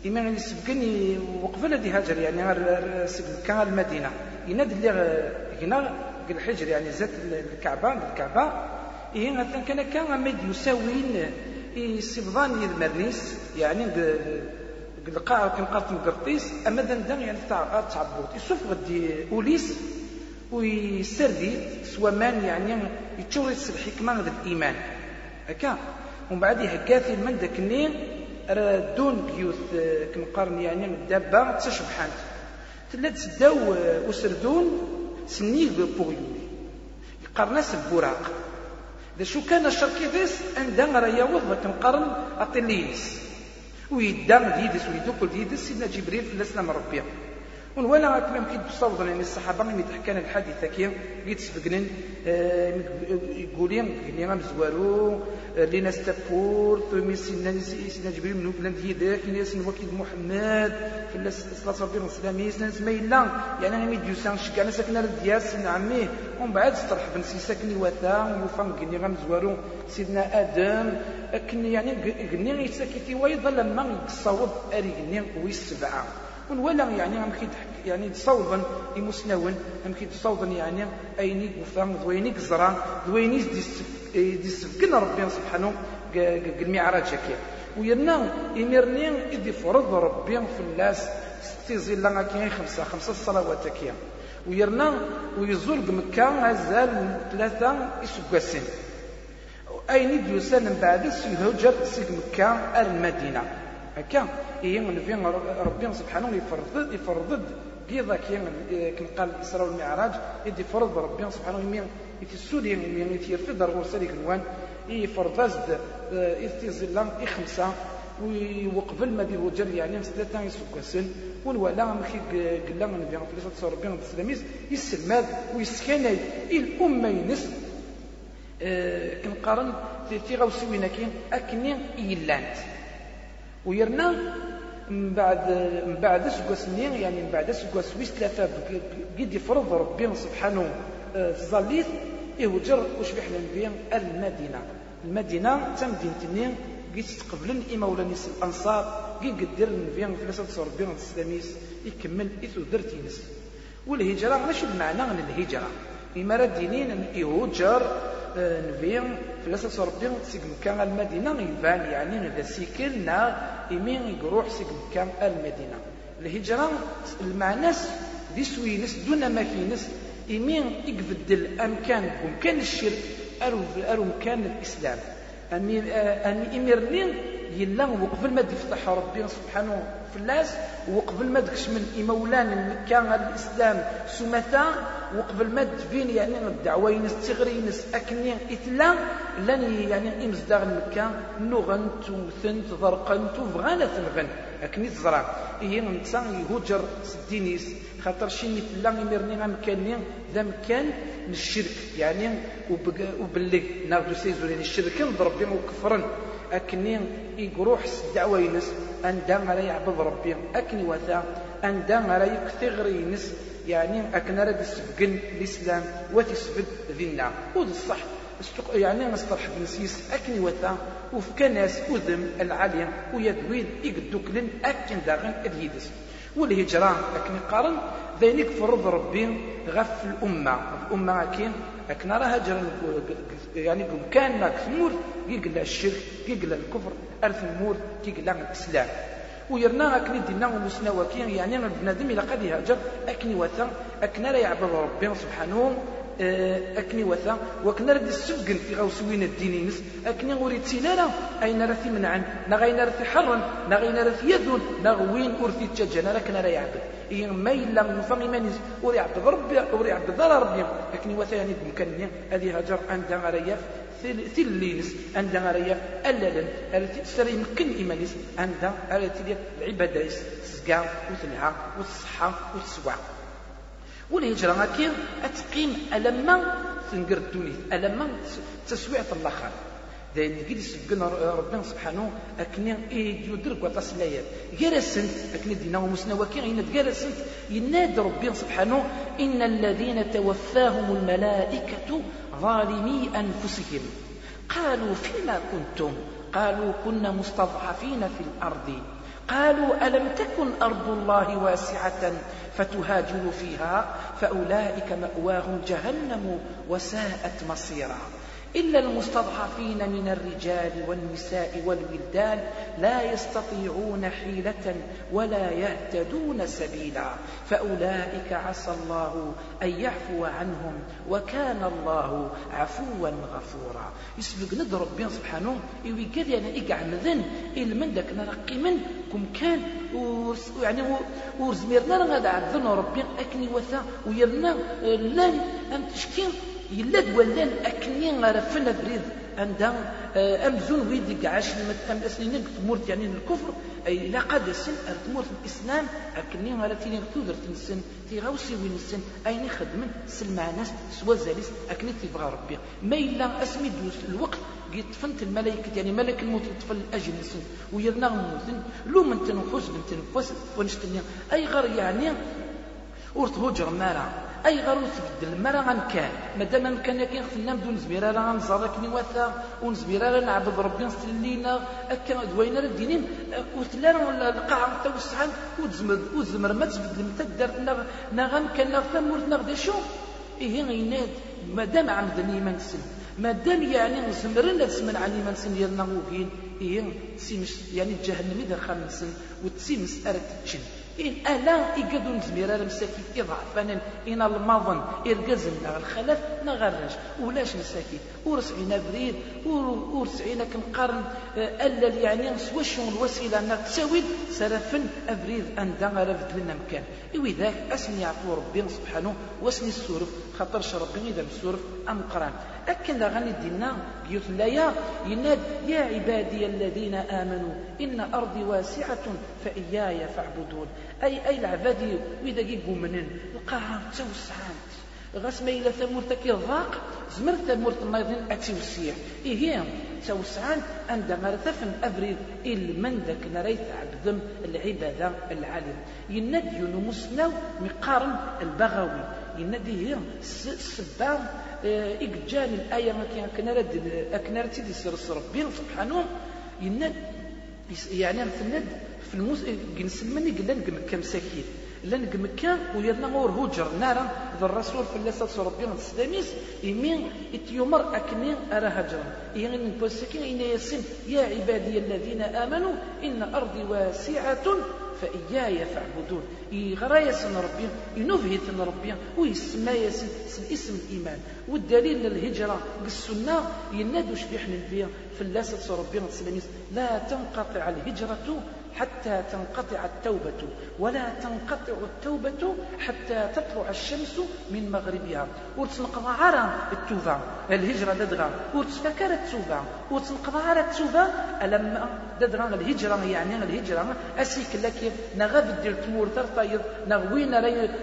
إما اللي سبقني وقبل هذه هاجر. يعني كان المدينة. ينادي اللي هنا الحجر. يعني زاد الكعبة الكعبة. إيه مثلا كان كان ميد يساوين يسبضان المرنيس يعني القاع كنقارت مقرطيس أما دندن يعني تاع تعبوط يسوف غدي اوليس ويسردي سوا مان يعني يتشوريس الحكمه غد الإيمان. هكا؟ ومن بعد يهكاثي من داك النين راه دون بيوت كنقارن يعني الدابة تشبحانت تلا تسداو وسردون سنيك بوغيول يقارناس البراق ذا شو كان الشركي ديس عندها راه يوض القرن أطلينس ويدام ديدس ويدوكل ديدس سيدنا جبريل في الاسلام ربي ولا كلام كي تصور يعني الصحابة اللي تحكى لنا الحديثه كي يتسبقنن آه، يقولين قلنا ما مزوارو لينا استفور ثم سيدنا سيدنا جبريل من بلاد يداك ناس وكيد محمد في صلاة ربي الاسلامي سنة سميلا يعني أنا ميديو سان شكا أنا ساكنة للديار سيدنا عمي. ومن بعد استرحب بن ساكني وثا وفان قلنا ما مزوارو سيدنا آدم لكن يعني قلنا يساكتي ويظل لما يتصوب اري قلنا ويسبعه ولا يعني كي يعني تصوضا يمسنون هم كي تصوضا يعني ايني وفام ذويني زرا ذويني دي سفكنا ربي سبحانه المعراج هكا ويرنا يمرني إذ فرض ربي في الناس ستي زيلا كاين خمسة خمسة صلوات كيا ويرنا ويزول مكة مازال ثلاثة يسقسين أين ديوسان من بعد سيهجر سيك مكة المدينة. هكا هي من فين ربي سبحانه يفرض يفرض كيضا كي قال الإسراء والمعراج يدي فرض ربي سبحانه يمين يتسودي يمين يتيرفض رغور كنوان كنوان يفرض زد يتيزلا يخمسة وقبل ما ديرو جر يعني ثلاثة يسكسن والولا مخي قلا من بيان فلسة ربي السلاميس يسلماد ويسكني الأمة ينس آه، كنقارن في غوسوينا كين أكني إيلانت. ويرنا من بعد من بعد اسكواس يعني من بعد اسكواس ويس ثلاثة قد يفرض ربي سبحانه الظليث آه، يهجر وش بيحنا نبيا المدينة. المدينة تم دينتني قد تقبلن إمولانيس الأنصار قد قدر نبيا فلسة ربي السلاميس يكمل إثو درتينس والهجرة ماشي بمعنى الهجرة. إما دينين يهجر نبي فلاس ربي سيك مكان المدينة يبان يعني إذا سيكلنا إمين يروح سيك مكان المدينة. الهجرة المعناس دي سوينس دون ما فينس إمين يقفد الأمكان ومكان الشرك أرو أرو مكان الإسلام. أمي أمي إميرنين يلا وقبل ما يفتح ربي سبحانه فلاس وقبل ما دكش من إمولان مكة الإسلام سمتا وقبل ما تبين يعني الدعوة ينس تغري ينس أكني إتلا لن يعني إمزداغ مكة نغنت وثنت ضرقنت وفغانا ثنغن أكني تزرع. إيه نتا يهجر سدينيس خاطر شي مثلا يمرني مكاني ذا مكان الشرك يعني وبلي ناخذ سيزورين يعني الشرك ضرب وكفرن. أكني يقروح الدعوة ينس أندا غرا يعبد ربي أكني وثا أندا غرا يكثر ينس يعني أكن راه يسبقن الإسلام وتسبد ذينا وذ الصح يعني نصطلح بنسيس أكني وثا وفكا ناس أذم العالية ويدوين يقدوكلن أكن داغن اليدس والهجرة أكن قارن ذينك فرض ربي غف الأمة الأمة أكين أكن راه هجر يعني كان ماك ثمور يقلا الشرك يقلا الكفر أرث المور يقلا الإسلام. ويرنا أكني دينا ومسنا وكين يعني بنادم إلى قد يهاجر أكني وثا أكن لا يعبد ربي سبحانه أكني وثا وكنا رد السبق في غوسوين الدين نس أكني غوري تسيلالا أين رثي منعا نغين رثي حرا نغين رثي يذون نغوين أرثي تجانا لكن لا يعبد إيه ما إلا من فمي مانيز وري عبد ربي وري عبد ذا ربي. أكني وثا يعني بمكان هذه هاجر عندها رياف ثلينس. عندها رياف أللا سري يمكن إيمانيس. عندها العبادة تسقى وتلها والصحة والسواع والهجرة هكي أتقيم ألما تنقر الدنيا ألما تسويع الآخر داين قد يسبقنا ربنا سبحانه أكني إيه يدرك وطاس لايات جرسنت أكني دينا ومسنا وكي غينا جرسنت ينادى ربنا سبحانه إن الذين توفاهم الملائكة ظالمي أنفسهم. قالوا فيما كنتم؟ قالوا كنا مستضعفين في الأرض. قالوا ألم تكن أرض الله واسعة؟ فتهاجروا فيها فأولئك مأواهم جهنم وساءت مصيرا إلا المستضعفين من الرجال والنساء والولدان لا يستطيعون حيلة ولا يهتدون سبيلا. فأولئك عسى الله أن يعفو عنهم وكان الله عفوا غفورا. يسبق ند ربي سبحانه إيوي أنا إقع مذن من داك نرقي من كم كان يعني ورزميرنا هذا عذن ربي أكني وثا ويرنا لن أم تشكين؟ يلا دولان أكني غرفنا بريد. عندها آه، أمزون ويدي عاش أم أسنين تمورت يعني الكفر. أي لا قد سن تمورت الإسلام. أكني غالا تيني تودر تنسن تيغاوسي وين السن. أين يخدمن سلمع ناس سوا زاليس. أكني تيبغى ربي. ما إلا أسمي دوس الوقت قيت فنت الملائكة يعني ملك الموت يطفل الأجل نسن ويرنا موتن لو من تنفس من تنفس ونشتني. أي غير يعني ورت هجر مارا أي غير تبدل؟ مرة غنكان مادام كان كاين خفنا بدون زبيرة راه غنزر كني واثا ونزبيرة راه نعبد ربي نستلينا هكا دوينا الدينين وتلا القاعة توسعان وتزمر وتزمر. ما تبدل متى دارت نا غنكان نا ثمورتنا غدا شو؟ إيه غيناد مادام عمد الإيمان السن مادام يعني نزمرنا تسمن عن الإيمان السن ديالنا وكين إيه تسيمش يعني جهنم إذا خمسن وتسيمس أرد تجن. إن ألا إقدو نزمير على مساكين إضعفانا إن الماضن إرقزن نغ الخلف نغرج. ولاش مساكين؟ ورسعينا بريد. ورسعينا كنقارن آه، ألا يعني سواشون الوسيلة نغ سرفن أبريد أندا غير لنا مكان. إوي ذاك أسني يعفو ربي سبحانه واسني السورف خاطر ربي إذا السورف أم قران. أكن غني دينا لايا يناد يا عبادي الذين آمنوا إن أرضي واسعة فإياي فاعبدون. أي أي العبادي وإذا يقومنن القاعة توسعات غاس ما إلا ثمورت كي الضاق زمر ثمورت النايضين أتيوسيع إيه توسعان عندما رثفن أبريد إل من ذاك نريت عبدم العبادة العالم. يناد يونو مسناو مقارن البغوي يناد هي السبان إجان الآية ما كان كنا أكنا تيدي سر ربي سبحانه. يناد يعني مثلا في الموس جنسلمني قلنا نقمك مساكين لأن مكة ويرنا غور هوجر. نارا ذا الرسول في الله صلى ربي السلاميس يمين إتيومر اكني أرى هجرا. يعني من بوسكين إن يسن يا عبادي الذين آمنوا إن أرضي واسعة فإياي فاعبدون. يغرى يسن ربي ينفهي ربي ويسمى يسن اسم الإيمان. والدليل للهجرة بالسنة ينادوا شبيح النبي في الله صلى ربي لا تنقطع الهجرة حتى تنقطع التوبة ولا تنقطع التوبة حتى تطلع الشمس من مغربها. وتنقضى على التوبة الهجرة ددغا وتفكر التوبة وتنقضى على التوبة ألم ددغا الهجرة يعني الهجرة أسيك لك نغاب دير تمور ترطيض نغوين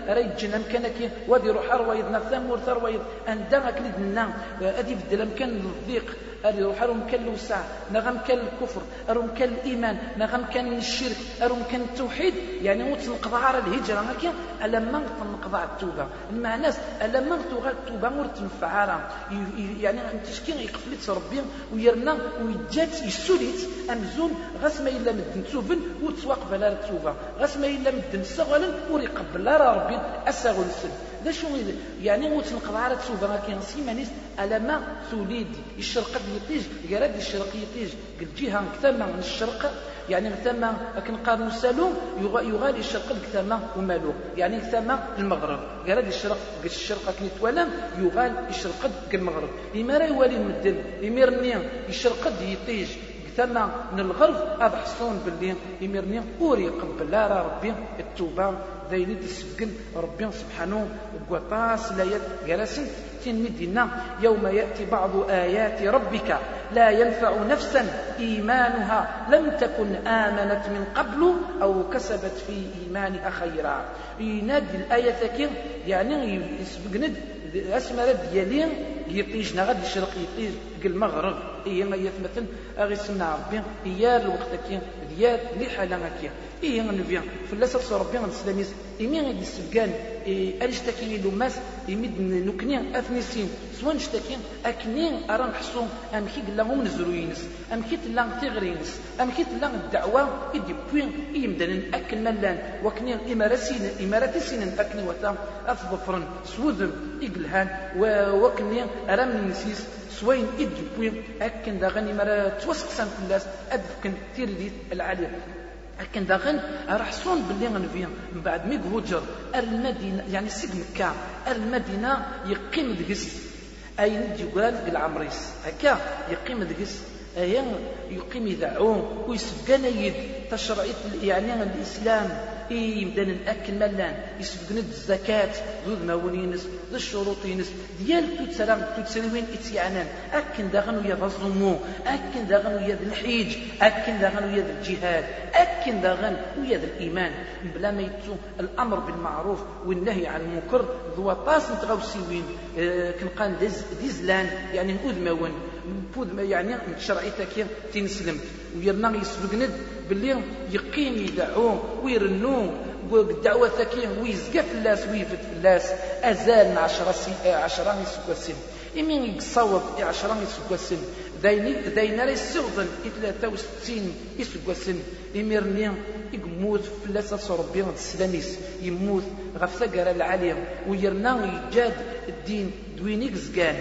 راي جنم كانك ودي روح رويض نغثمور ترويض أندغك لدنا أدي بدل أمكان الضيق أري روح أرم كان الوسع نغم كان الكفر أرم كان الإيمان نغم كان الشرك أرم كان التوحيد يعني موت نقضى على الهجرة هكا ألما نقضى التوبة مع ناس ألما تغال التوبة مور تنفع يعني تشكي يقفلت ربي ويرنا ويجات يسوليت أمزون غاس ما إلا مدن توبن وتسواق بلا التوبة غاس ما إلا مدن سغلا وريقبل لا ربي أساغل سن ذا شو يعني نقضى على التوبة ما كان سيمانيس ألما توليد الشرق يطيج قراد الشرق يطيج. قل جهة كثما من الشرق يعني كثما لكن قال السالوم يغالي الشرق كثما ومالو يعني كثما المغرب قراد الشرق قل الشرق كني توالم يغال الشرق المغرب. لما راه يوالي المدن يميرني الشرق يطيج. ثم من الغرب هذا حصون باللي يميرني وري قبل لا ربي التوبة ذاين تسجل ربي سبحانه وقطاس لا جلسن تين مدينة يوم يأتي بعض آيات ربك لا ينفع نفسا إيمانها لم تكن آمنت من قبل أو كسبت في إيمانها خيرا. ينادي الآية كير يعني يسبقند اسمها ديالي يطيجنا غادي الشرق يطيج المغرب هي ما يثمثل أغي سمع ربي هي الوقت كي ديال لي حالة كي إيه نبيا فلاس تصور ربي نسلاميز إمي السكان إيه أنشتكي لو ماس إمي نكني أثنيسين سوا نشتكي أكني أرى نحصو أمكي قلا هم نزروينس أمكي تلا تغرينس أمكي تلا الدعوة إدي بوين إيمدن أكن ملان وكني إمارسين إماراتي سين أكني وتا أفضفرن سوذم إقلهان وكني أرى من نسيس سوين إدي بوين. أكن داغني مرا توسقسان كلاس أدفكن تيرديت العالية لكن داغن راح صون باللي غنفيا من بعد مي هوجر. المدينة يعني سيد مكه المدينة يقيم دقس اي ندي قال العمريس. هكا يقيم دقس أيا يقيم يدعو ويسبقنا يد تشرعية يعني الإسلام يمدن أكل ملان يسبقنا الزكاة ذو ماونينس ذو الشروطينس ديال توتسلام توتسلوين إتيانان؟ أكن داغن ويا الظمو أكن داغن ويا الحيج أكن داغن ويا الجهاد أكن داغن ويا الإيمان. بلا ما يتو الأمر بالمعروف والنهي عن المنكر ذو طاس نتغوسيوين آه كنقان ديز ديزلان يعني نقود ماون بود يعني شرعي تاكي تنسلم. ويرنا يسبقند باللي يقيم يدعو ويرنو. الدعوة تاكي ويزقى فلاس ويفد فلاس. أزال عشرة سي عشرة يسكوسين إمين يصوب عشرة يسكوسين دايني داينا لا يسغضن ثلاثة وستين يسكوسين إميرني يموت فلاس ربي السلاميس. يموت غف ثقر العالية ويرنا يجاد الدين دوينيك زقان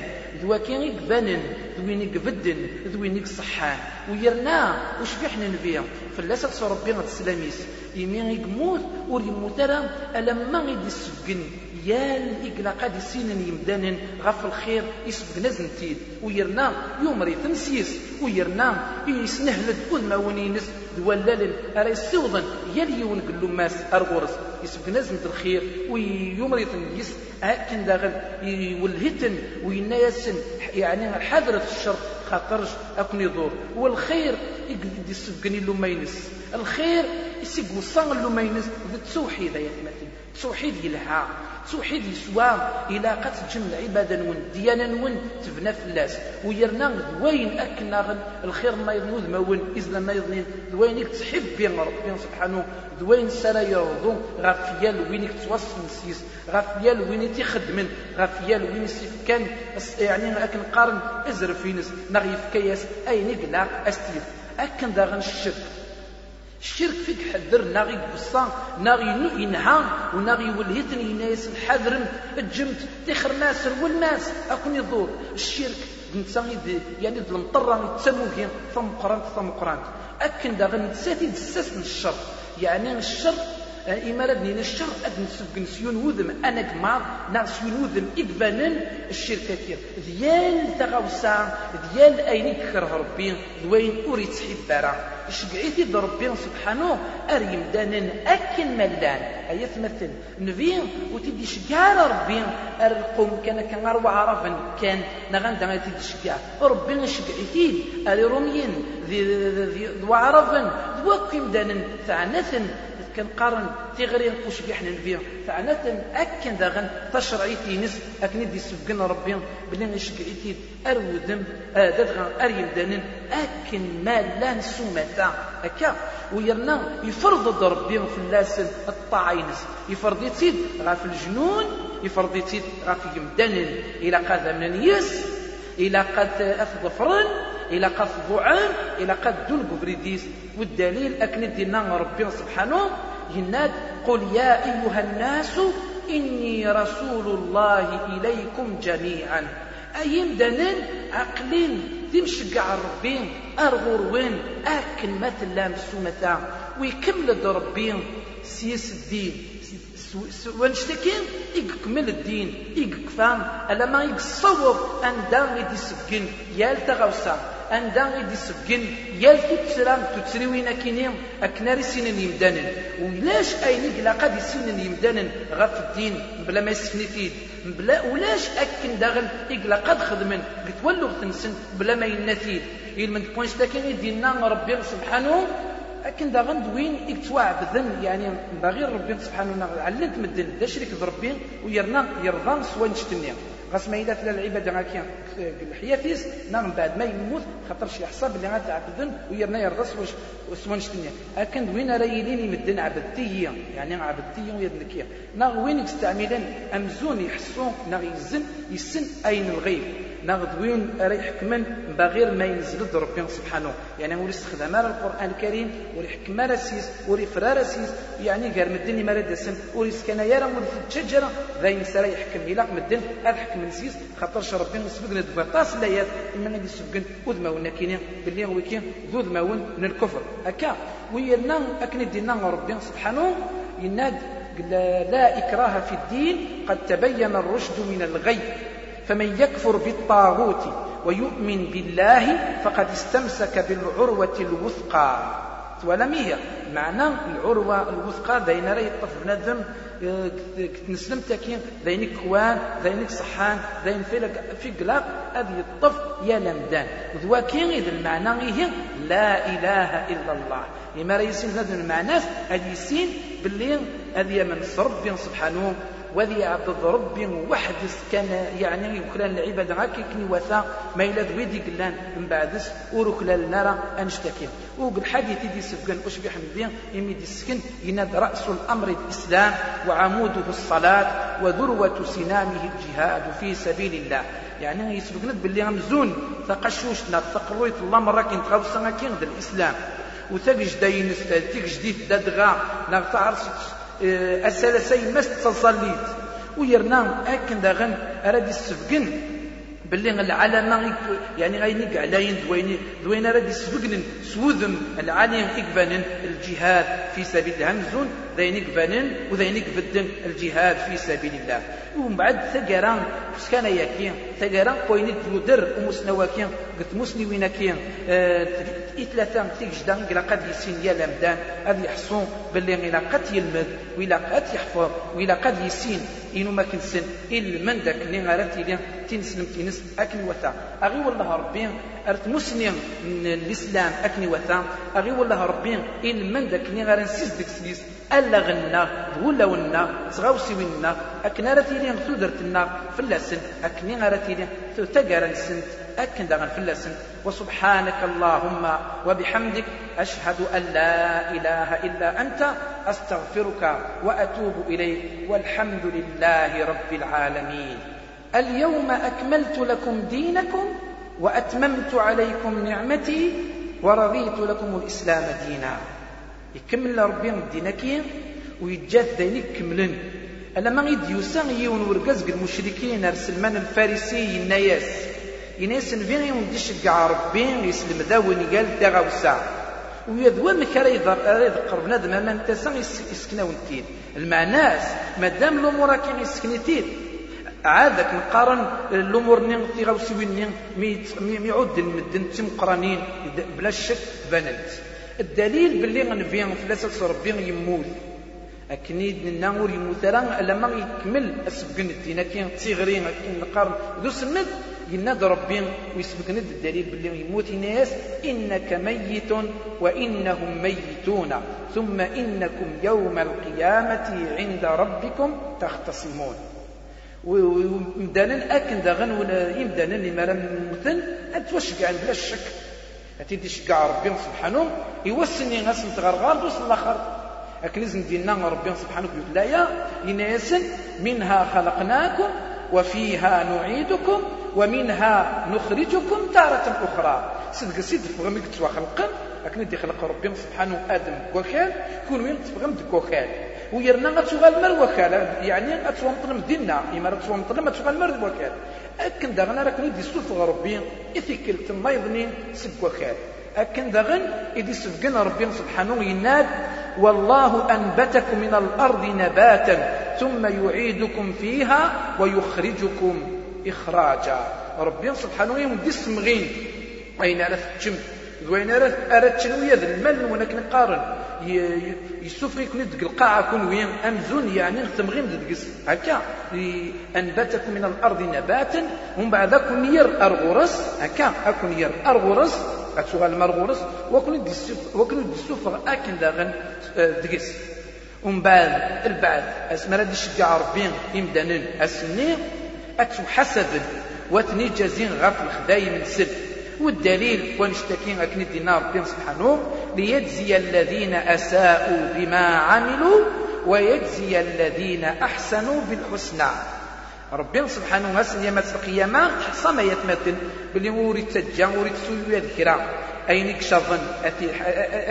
ذواكين يقبانن ذوينيك بدن ذوينيك صحان ويرنا وش بيحنا نبيع؟ فلاسة ربي السلاميس يمين يموت ور يموت راه ألما غيدي السجن يال إقلا قاد سينن يمدانن غف الخير يسبق نزنتيد ويرنا يومري تنسيس ويرنا يسنهلد كل ما ونينس. دوالال راه يسوضن. يال يون قلو ماس أرغورس. يسبق نزنت الخير ويومري تنيس هكذا داغل يولهتن وينايسن يعني حذرة الشر خاطرش أكون يدور. والخير يسبقني له ما ينس. الخير يسيق وصان له ما ينس. توحيد يا مثلا توحيد يلها توحيد يسوى إلى قد تجمع عبادة نون ديانة نون تبنى في اللاس ويرنا وين أكنا الخير ما يظنوذ ما وين إذا ما يظنين دوين تحب ربي سبحانه. دوين سلا يرضو غافيال وين توصل نسيس غافيال وين تخدمن غافيال وين كان يعني أكن قارن أزرفينس نغيف كياس أي نقلا أستيف؟ أكن داغن الشرك. الشرك فيك حذر ناغي بصا ناغي ينهى وناغي ولهتني ينايس الحذر الجمت تخر ناس والناس أكون يضور. الشرك نتا يعني المطرة يتسموه ثم قرانت ثم قرانت أكن داغن نتساتي دساس الشر. يعني الشر إما ردني الشر أدن سبقن سيون وذم أنا كمار نار سيون وذم إقبانن الشركة كير ديال تغوسا ديال أين يكره ربي دوين أريد حبارا شقعيتي ربي سبحانه أريم دانن أكن ملان أي تمثل نبي وتدي شقار ربي القوم كان كان أروع عرفا كان نغان دانا تدي شقار ربي شقعيتي أري روميين ذي ذي ذي عرفا ذوكم دانن ثعنثن كنقارن تيغري نقوش بيحنا نبيع فعناتا أكن داغن تشرعيتي نس أكن دي سبقنا ربي. بلي نشكعيتي أرودم دادغن أريم دانن أكن ما لا نسومتا أكا؟ ويرنا يفرض ربي في اللاسن الطاعينس يفرض يتيد غاف الجنون يفرض يتيد غاف يمدنن. إلى قاد من يس إلى قد أثظفرن إلى قد ضعان إلى قد دون قبريديس. والدليل أكن دينا ربي سبحانه. يناد قل يا أيها الناس إني رسول الله إليكم جميعا. أيم دنن عقلين تمشقع ربي أرغور وين أكن مثل مسومة ويكمل ربي. سيس الدين. ونشتكين يكمل الدين. يكفان. ألا ما يتصور أن دام يدي سكن يال تغوصا أندا غيدي سكن يال تتسرام تتسري وين أكيني أكناري سنين ولاش أين قلا قد سنين يمدانن غف الدين بلا ما يسفني فيه؟ بلا ولاش أكن داغن إقلا قد خدمن؟ قتولو تنسن بلا ما ينثيد من بوينت لكن ديننا ربي سبحانه أكن داغن دوين بذن يعني باغي ربي سبحانه علمت مدن. دا شريك ربي ويرنا يرضى سوا نشتني غاس ما إلا تلا العباد غاكي الحيافيس نعم بعد ما يموت خاطر شي حساب اللي غاتعبدن ويرنا يرضى سوا نشتني أكن دوين راه يلين يمدن عبدتية يعني عبدتية ويدنكية نا وين يستعملن أمزون يحسون نا يزن يسن أين الغيب. ناخذ وين راه يحكمن بغير ما ينزل ربي سبحانه. يعني ولي استخدام القرآن الكريم ولي حكم راسيس ولي فرا راسيس يعني غير مدني ما راه دسم. ولي سكن يرى ولي تشجر ذا ينسى يحكم إلى مدن هذا حكم نسيس. خاطرش ربي سبقنا دبطاس لايات إما غادي يسبقن وذ ما ونا كاينين باللي هو كاين ذو ما من الكفر. هكا ويرنا أكن دينا ربي سبحانه يناد لا إكراه في الدين قد تبين الرشد من الغي. فمن يكفر بالطاغوت ويؤمن بالله فقد استمسك بالعروة الوثقى. ولم هي معنى العروة الوثقى بين رأي الطف بنادم كتنسلم تاكين ذينك كوان ذينك صحان ذين في قلاق هذه الطف يا لمدان ذوا كين إذا المعنى هي لا إله إلا الله. لما ريسين هذا المعنى هذه سين باللي هذه من ربي سبحانه وذي عبد ربي وحد كان يعني يكلان العباد غاكي كني وثا ما إلا ذوي قلان من بعدس ورك نرى أنشتكي وقل حديث دي سفقن أشبح من يمي دي سكن يناد رأس الأمر الإسلام وعموده الصلاة وذروة سنامه الجهاد في سبيل الله. يعني يسبقنا باللي غمزون ثقشوشنا ثقرويت الله مرة كنت غوصنا كين الإسلام. وثقج داينس تيك جديد دادغا نغتعرس الثلاثين ما تصليت ويرنا أكن داغن اراد السفقن. باللي العلامة يعني غينيك علاين دوين دوين راد يسبقن سوذم العالم إقبانن الجهاد في سبيل الله. همزون ذينك بانن وذينك بدن الجهاد في سبيل الله. ومن بعد ثقران كان يكين ثقران قوينت يدر ومسنواكين قلت مسنوين كين آه إثلاثة تيجدان إلى قد يسين يا لمدان. هذا يحصون باللي إلى قد يلمد وإلى قد يحفظ وإلى قد يسين. إنو ما كنسن إلا من داك اللي غارت لي تنسلم تنس أكن وثا أغي والله ربي أرت مسلم الإسلام أكن وثا أغي والله ربي إلا من داك اللي غار نسيس ديك سليس ألا غنا ولا ونا صغاوسي ونا أكن راتي لي ثودرتنا فلاسن أكن راتي لي تقرا سنت. أكن دغن فلاسن وسبحانك اللهم وبحمدك أشهد أن لا إله إلا أنت أستغفرك وأتوب إليك. والحمد لله رب العالمين. اليوم أكملت لكم دينكم وأتممت عليكم نعمتي ورضيت لكم الإسلام دينا. يكمل ربي دينك ويتجاث دينك كملن. ألا ما غيد يوسان يون ورقزق المشركين أرسلمان الفارسي الناس يناس فين يوم ديش كاع ربي يسلم ذاون قال تغاوسا ويذوى مكرا يذكر بنادم ما أنت يسكنا ونتيد المعناس مادام الأمور كان يسكنتيد عادك نقارن الأمور نين في غاوسي وين ميعود المدن تمقرانين بلا شك بنت. الدليل باللي غنفيان فلاسة ربي يموت. أكنيد النور يموت راه لما يكمل أسبقن الدين. كي تيغري نقارن. ذو سمد يناد ربي ويسبقنا الدليل باللي يموت ناس إنك ميت وإنهم ميتون. ثم إنكم يوم القيامة عند ربكم تختصمون. ومدانا أكن داغن ولا يمدانا اللي مرا مثل أتوشقع بلا شك؟ أتيدي شقع ربي سبحانه يوسني غاس نتغرغر دوس الآخر. أكنز ندينا ربي سبحانه يا يناسن منها خلقناكم وفيها نعيدكم ومنها نخرجكم تارة أخرى. صدق سيد فغم كتوا خلقا؟ لكن دي خلق ربي سبحانه آدم كوكال كون وين تفغم دكوكال ويرنا غتوغال مر وكال يعني غتوغال مطلم ديننا. إما غتوغال مطلم غتوغال مر وكال أكن داغنا راك ندي سوف ربي إثيكل تنايضني سب وكال أكن داغن إدي سفقنا ربي سبحانه يناد والله أنبتكم من الأرض نباتا ثم يعيدكم فيها ويخرجكم إخراجا. ربي سبحانه يمدي السمغين أين على تجم وين أرى تشنوية ذا المال ونك نقارن يسوف يكون يدق القاعة كون وين أمزون يعني تمغين دقس هكا. أنبتكم من الأرض نباتا. ومن بعد أكون ير أرغرس. هكا. أكون ير أرغرس. أتشغل مرغورس وكن وكن السفر أكن داغن دقس ومن بعد البعد اسمرا دي شجع ربي يمدنن السنين أتحسب وتني جازين غف الخدايم السب والدليل ونشتكي أكن دينا ربي سبحانه ليجزي الذين أساءوا بما عملوا ويجزي الذين أحسنوا بالحسنى. ربي سبحانه وتعالى يوم القيامة حصى ما يتمثل بلي وريد تجا وريد سوي ذكرى أين كشظن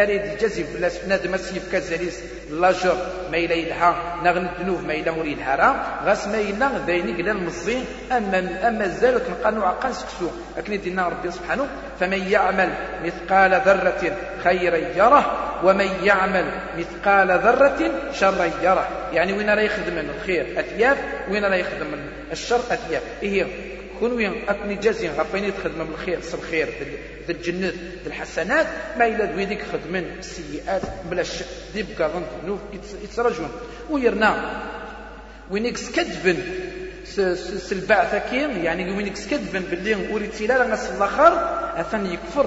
أريد جزي بلا نادم سيف كزاليس لاجر ما إلا يلها نغن الدنوب ما إلا وري الهرا غاس ما إلا ذيني قلا المزين أما أما زالت نقانو عقل سكسو. أكن دينا ربي سبحانه. فمن يعمل مثقال ذرة خيرا يره. ومن يعمل مثقال ذرة شرا يره. يعني وين راه يخدم الخير؟ أثياف وين راه يخدم الشر؟ أثياف إيه. كونوي أكني جازين غفيني تخدم بالخير الخير ذي الجنة ذي الحسنات ما إلا ذويديك خدمن السيئات بلا شك دي بكاظن ذنوب يترجون ويرنا وينك سكدبن سلبعثة كيم يعني وينك سكدبن باللي وريد سيلا غاس الآخر اثن يكفر.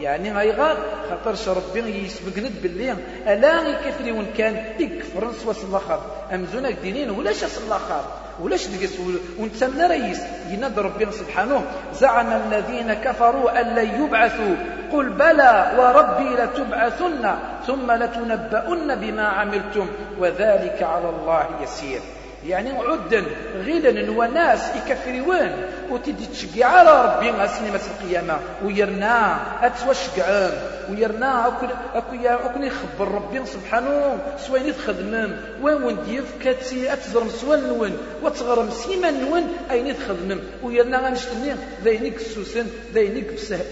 يعني غيغار خاطرش ربي يسبقند باللي ألا يكفري وإن كان يكفر نسوا الآخر. امزونك دينين ولاش الآخر؟ ولاش دقس وانت من رئيس. يناد ربنا سبحانه زعم الذين كفروا أن لن يبعثوا. قل بلى وربي لتبعثن ثم لتنبؤن بما عملتم. وذلك على الله يسير. يعني عدا غيلا وناس يكفرون وتدي تشقي على ربي سنيمة القيامة. ويرنا اتوشقعان ويرنا اكل اكل يخبر ربي سبحانه سوين يتخدمم. وين وين ديف كاتسي أتزرم سوان نون وتغرم سيما نون أين تخدمم ويرنا غنشتني ذينك سوسن ذينك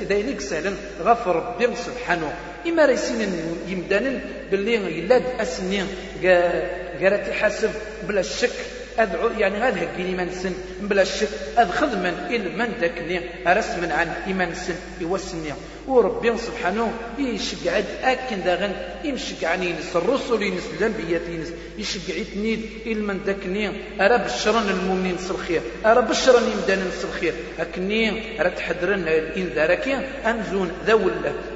ذينك سهلا غفر ربي سبحانه. إما ريسين يمدانن باللي يلاد أسنين. قالت حاسب بلا الشك أدعو يعني غاد هكي إيمان سن. بلا الشك أد خدما إل من داكني رسما عن إيمان سن يوسني. وربي سبحانه يشقعد أكن داغن يمشقعني ينس الرسل ينس الأنبياء ينس يشقعتني إل من داكني أرى بشرن المؤمنين الخير أرى بشرن يمدان الخير. أكني أرى تحضرن الإنذارك أمزون ذول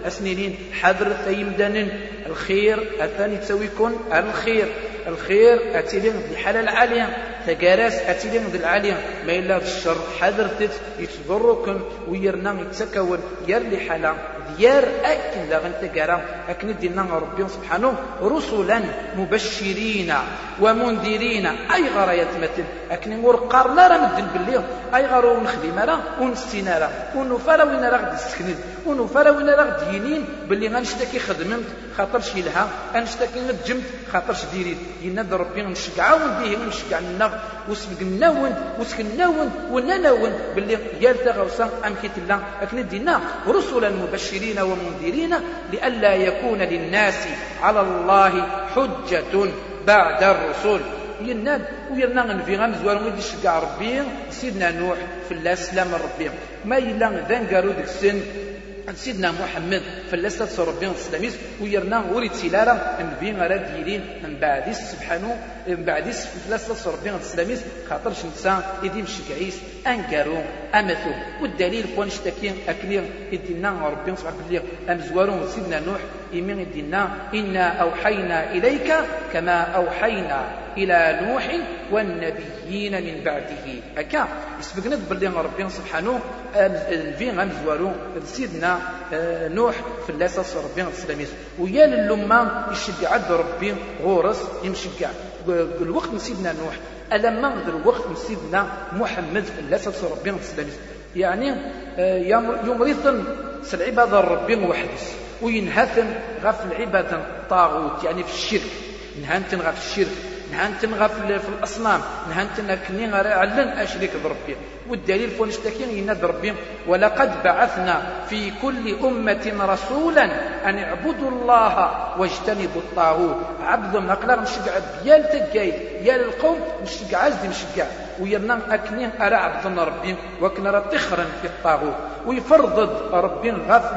أسنين حذر يمدان الخير الثاني تسويكم الخير. الخير أتيلين بحلال عالية تقارس أتيلين ذي العالية. ما إلا الشر حذرتت يتضركم ويرنا يتسكون. يرلي حالا ديار أكن لا غنتقارا أكن دينا ربي سبحانه رسلا مبشرين ومنذرين. أي غرايات مثل أكن ورقارنا راه مدن باللي أي غارو ونخدم راه ونستينا راه ونفرا وين راه ونفرا وين راه غد ينين باللي غنشتكي خدمت خاطر شي لها غنشتكي نجمت خاطر ديريت يناد ربي نشقعاون به ونشقع لنا وسبقناون وسكناون ونناون باللي يال تغوصا أم كيت الله أكن دينا رسلا مبشرين ومنذرين لئلا يكون للناس على الله حجة بعد الرسل. يناد ويرنا غنفي غمزوار ويدي شقع ربي سيدنا نوح في الله سلام ربي ما يلا ذن قالوا ذيك السن سيدنا محمد فلست ربي السلاميس ويرنا وريد سلالة النبي غير ديرين من بعد سبحانه من بعد فلست ربي السلاميس خاطر شنسا يدي مشكعيس. أنكروا أمثوا. والدليل كون شتكي اكلي يدينا ربي سبحانه باللي امزوارون سيدنا نوح يمين يدينا إنا أوحينا إليك كما أوحينا إلى نوح والنبيين من بعده. هكا يسبقنا باللي ربي سبحانه في غمزوارو سيدنا آه، نوح في اللاساس ربي السلاميس ويا اللما يشجع عبد ربي غورس يمشجع الوقت سيدنا نوح ألما الوقت من سيدنا محمد اللاساس ربي السلاميس يعني آه، يمرثن العبادة ربي وحدس وينهثن غف العبادة طاغوت يعني في الشرك. نهانتن غف الشرك. نهانتن غف في الأصنام نهانتن كني علن أشريك بربي. والدليل فون اشتكي يناد ربي ولقد بعثنا في كل أمة رسولا أن اعبدوا الله واجتنبوا الطاغوت. عبد نقلا نشجع ديال تكاي ديال القوم نشجع عزدي نشجع ويرنا أكني أرى عبد ربي وكنا تخرا في الطاغوت ويفرض ربي غف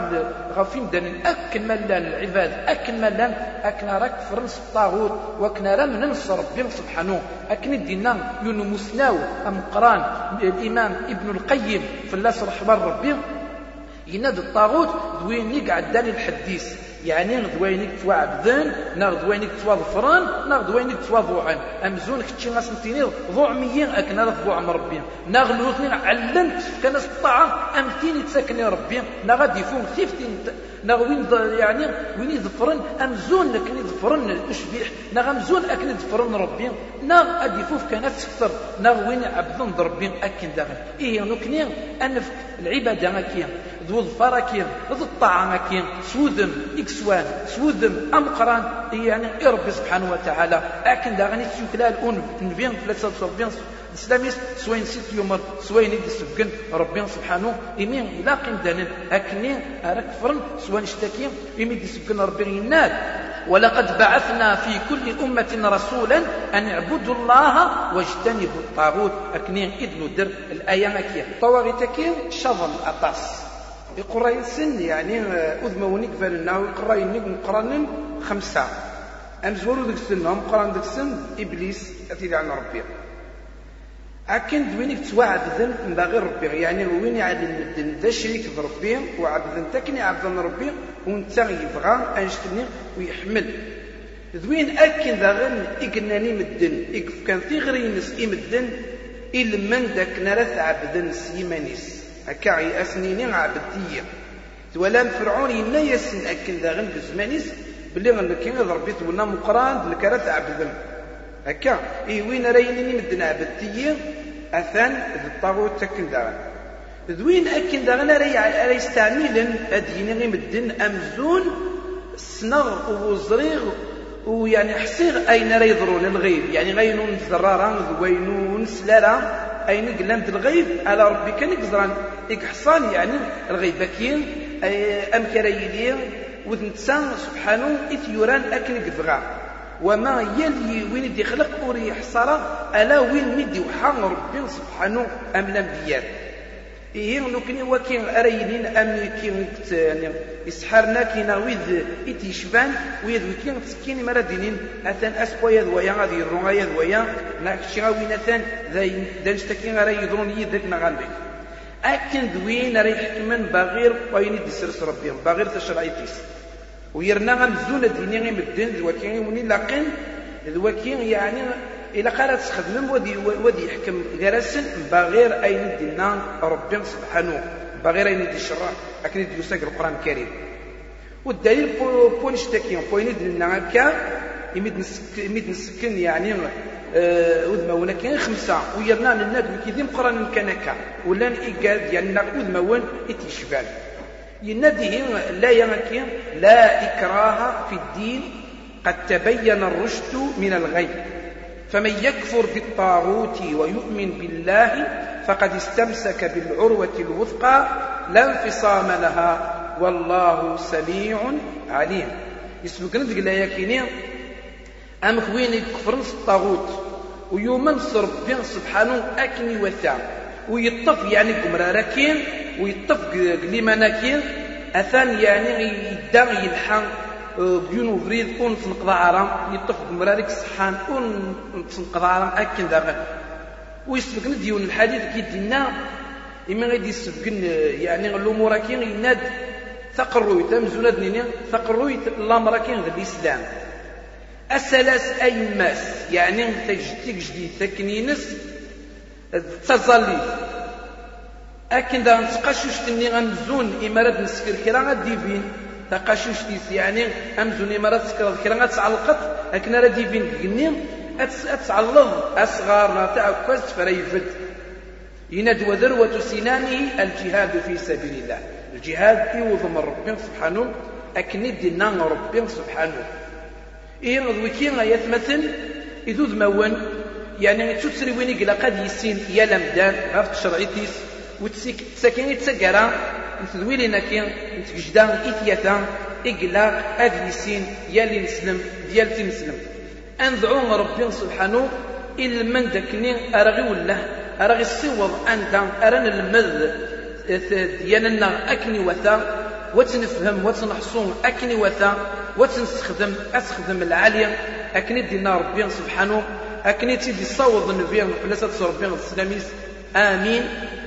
غفين دان أكن ملان العباد أكن ملان أكن راك فرنس الطاغوت وكنا راه ننصر ربي سبحانه. أكن دينا يونو مسناو أم قران الإمام ابن القيم في الله رحمه ربي يناد الطاغوت دويني قعد داني الحديث. يعني غدوينك توعبدن نا غدوينك تواظفران نا غدوينك تواضوعن امزون كتشي غاس نتيني ضوع ميين اكنا ضوع مربي نا غلوثني علمت كان الطاعة امتيني تسكني ربي. نا غادي يفون خيفتي نا وين يعني وين يظفرن. امزون لكن يظفرن اشبيح نا غمزون أكن يظفرن ربي. نا غادي يفوف كانت تكثر نا وين عبدن ربي أكن داخل. إيه نكني انف العبادة ماكين ذو الظفر كين ذو الطاعة كين سوذم إكسوان سوذم أمقران يعني ربي سبحانه وتعالى. أكن دا غني تسوكلا الأون نبين ثلاثة وصربين الإسلاميس سوين سيت يوم سوين يدي سبقن ربي سبحانه. إمين إلا قيم دانن أكني أراك فرن سوين اشتكي إمين يدي سبقن ربي يناد ولقد بعثنا في كل أمة رسولا أن اعبدوا الله واجتنبوا الطاغوت. أكنين إذن در الآية مكية طواغي تكير شظل أطاس يقرأ سن يعني أذموني فلنا ويقرأ نقرأ خمسة. أمزورو ذيك السن هم قرأن ذيك السن إبليس أتيلي عن ربي. أكن دوينك توعد ذن باغي ربي يعني وين يعلم الدن ذا شريك بربي وعبد تكني عبد ربي وانت يبغى أنشتني ويحمل. ذوين أكن ذا غن إقناني مدن إقف كان في غرينس إمدن إلمن داك نرث عبدن سيمانيس. هكا أسنيني عبدية. ولا فرعون إنا يسن أكن ذا غن بزمانيس بلي غنكين ربي تولنا مقران لك عبدن هكا إي وين رايني مدن عبدتي أثان الطاغوت تكن داغن ذوين أكن داغن راه يستعملن أديني مدن أمزون سنغ وزريغ ويعني حسيغ أين راه يضرون الغيب؟ يعني غينون زرارا ذوينون سلالة أين قلمت الغيب؟ على ربي كان يقزران إكحصان يعني الغيب. كين أم كرايلي وذنتسان سبحانه إث يران أكن قدغا وما يلي وين دي خلق أوري حصارة ألا وين مدي وحان ربي سبحانه أم الأنبياء إيه نكني وكين أرينين أم كين يعني إسحارنا كينا ويذ إتيشبان ويذ وكين تسكيني مرا دينين أثان أسقوا يذ ويا غادي يرون يذ ويا ناكشي غاوين أثان ذا نشتكين غاري يدرون يذك نغالبك أكن دوين راه يحكمن باغير وين يدسرس ربي باغير تشرعيتيس ويرنا غمزون ديني غير مدين ذوكين وني لاقين ذوكين يعني إلا قالت تخدم ودي ودي يحكم جرسن بغير أين دينا ربي سبحانه بغير أين دي الشرع أكن دي يساق القرآن الكريم. والدليل بون اشتكيون بوين دينا هكا يمد نسكن يعني وذما ونا كاين خمسة ويرنا لنا كي قرآن كان هكا ولا إيكاد يعني وذما وين إتيشبال ينده لا يمكن لا إكراه في الدين قد تبين الرشد من الغي فمن يكفر بالطاغوت ويؤمن بالله فقد استمسك بالعروة الوثقى لا انفصام لها والله سميع عليم. يسبق ندق لا يكيني أم خوين يكفر الطاغوت ويومن ربي سبحانه أكني وثا ويطف يعني كمراركين ويطف قليماناكين أثان يعني يدا يلحق بيون فريد أون تنقضى عرام يطف مرارك الصحان أون تنقضى عرام أكن داغ. ويسبقن ديون الحديث كي دينا إما غادي يسبقن يعني الأمور كي يناد ثقروي تمزونا دنيا ثقروي الأمر كي الإسلام. الثلاث أيماس يعني تجديك جديد تكنينس تظلي أكن دا نتقاشوش تني غنزون إمارات نسكر كرا غادي فين تقاشوش تيس يعني أمزون إمارات سكر كرا غتعلقت أكن راه ديفين كني أتعلض أصغار تاع كواز فريفد يناد وذروة سنانه الجهاد في سبيل الله. الجهاد يوضم ربي سبحانه أكن دينا ربي سبحانه. إيه وكي يتمثل إذو ذمون يعني تسري وين قد يسين يا لمدان غاف تشرعيتيس وتساكين يتسكرا نتذويلنا كي نتجدان إثياتا إقلا أدلسين يالي نسلم ديال نسلم أنذعو ربي سبحانه إلا من داكني أرغي ولا أرغي الصوض أنت أرن المذ ديالنا أكني وثا وتنفهم وتنحصون أكني وثا وتنستخدم أستخدم العالية. أكني دينا ربي سبحانه أكني تيدي صوض النبي ولا ربي السلاميس. آمين.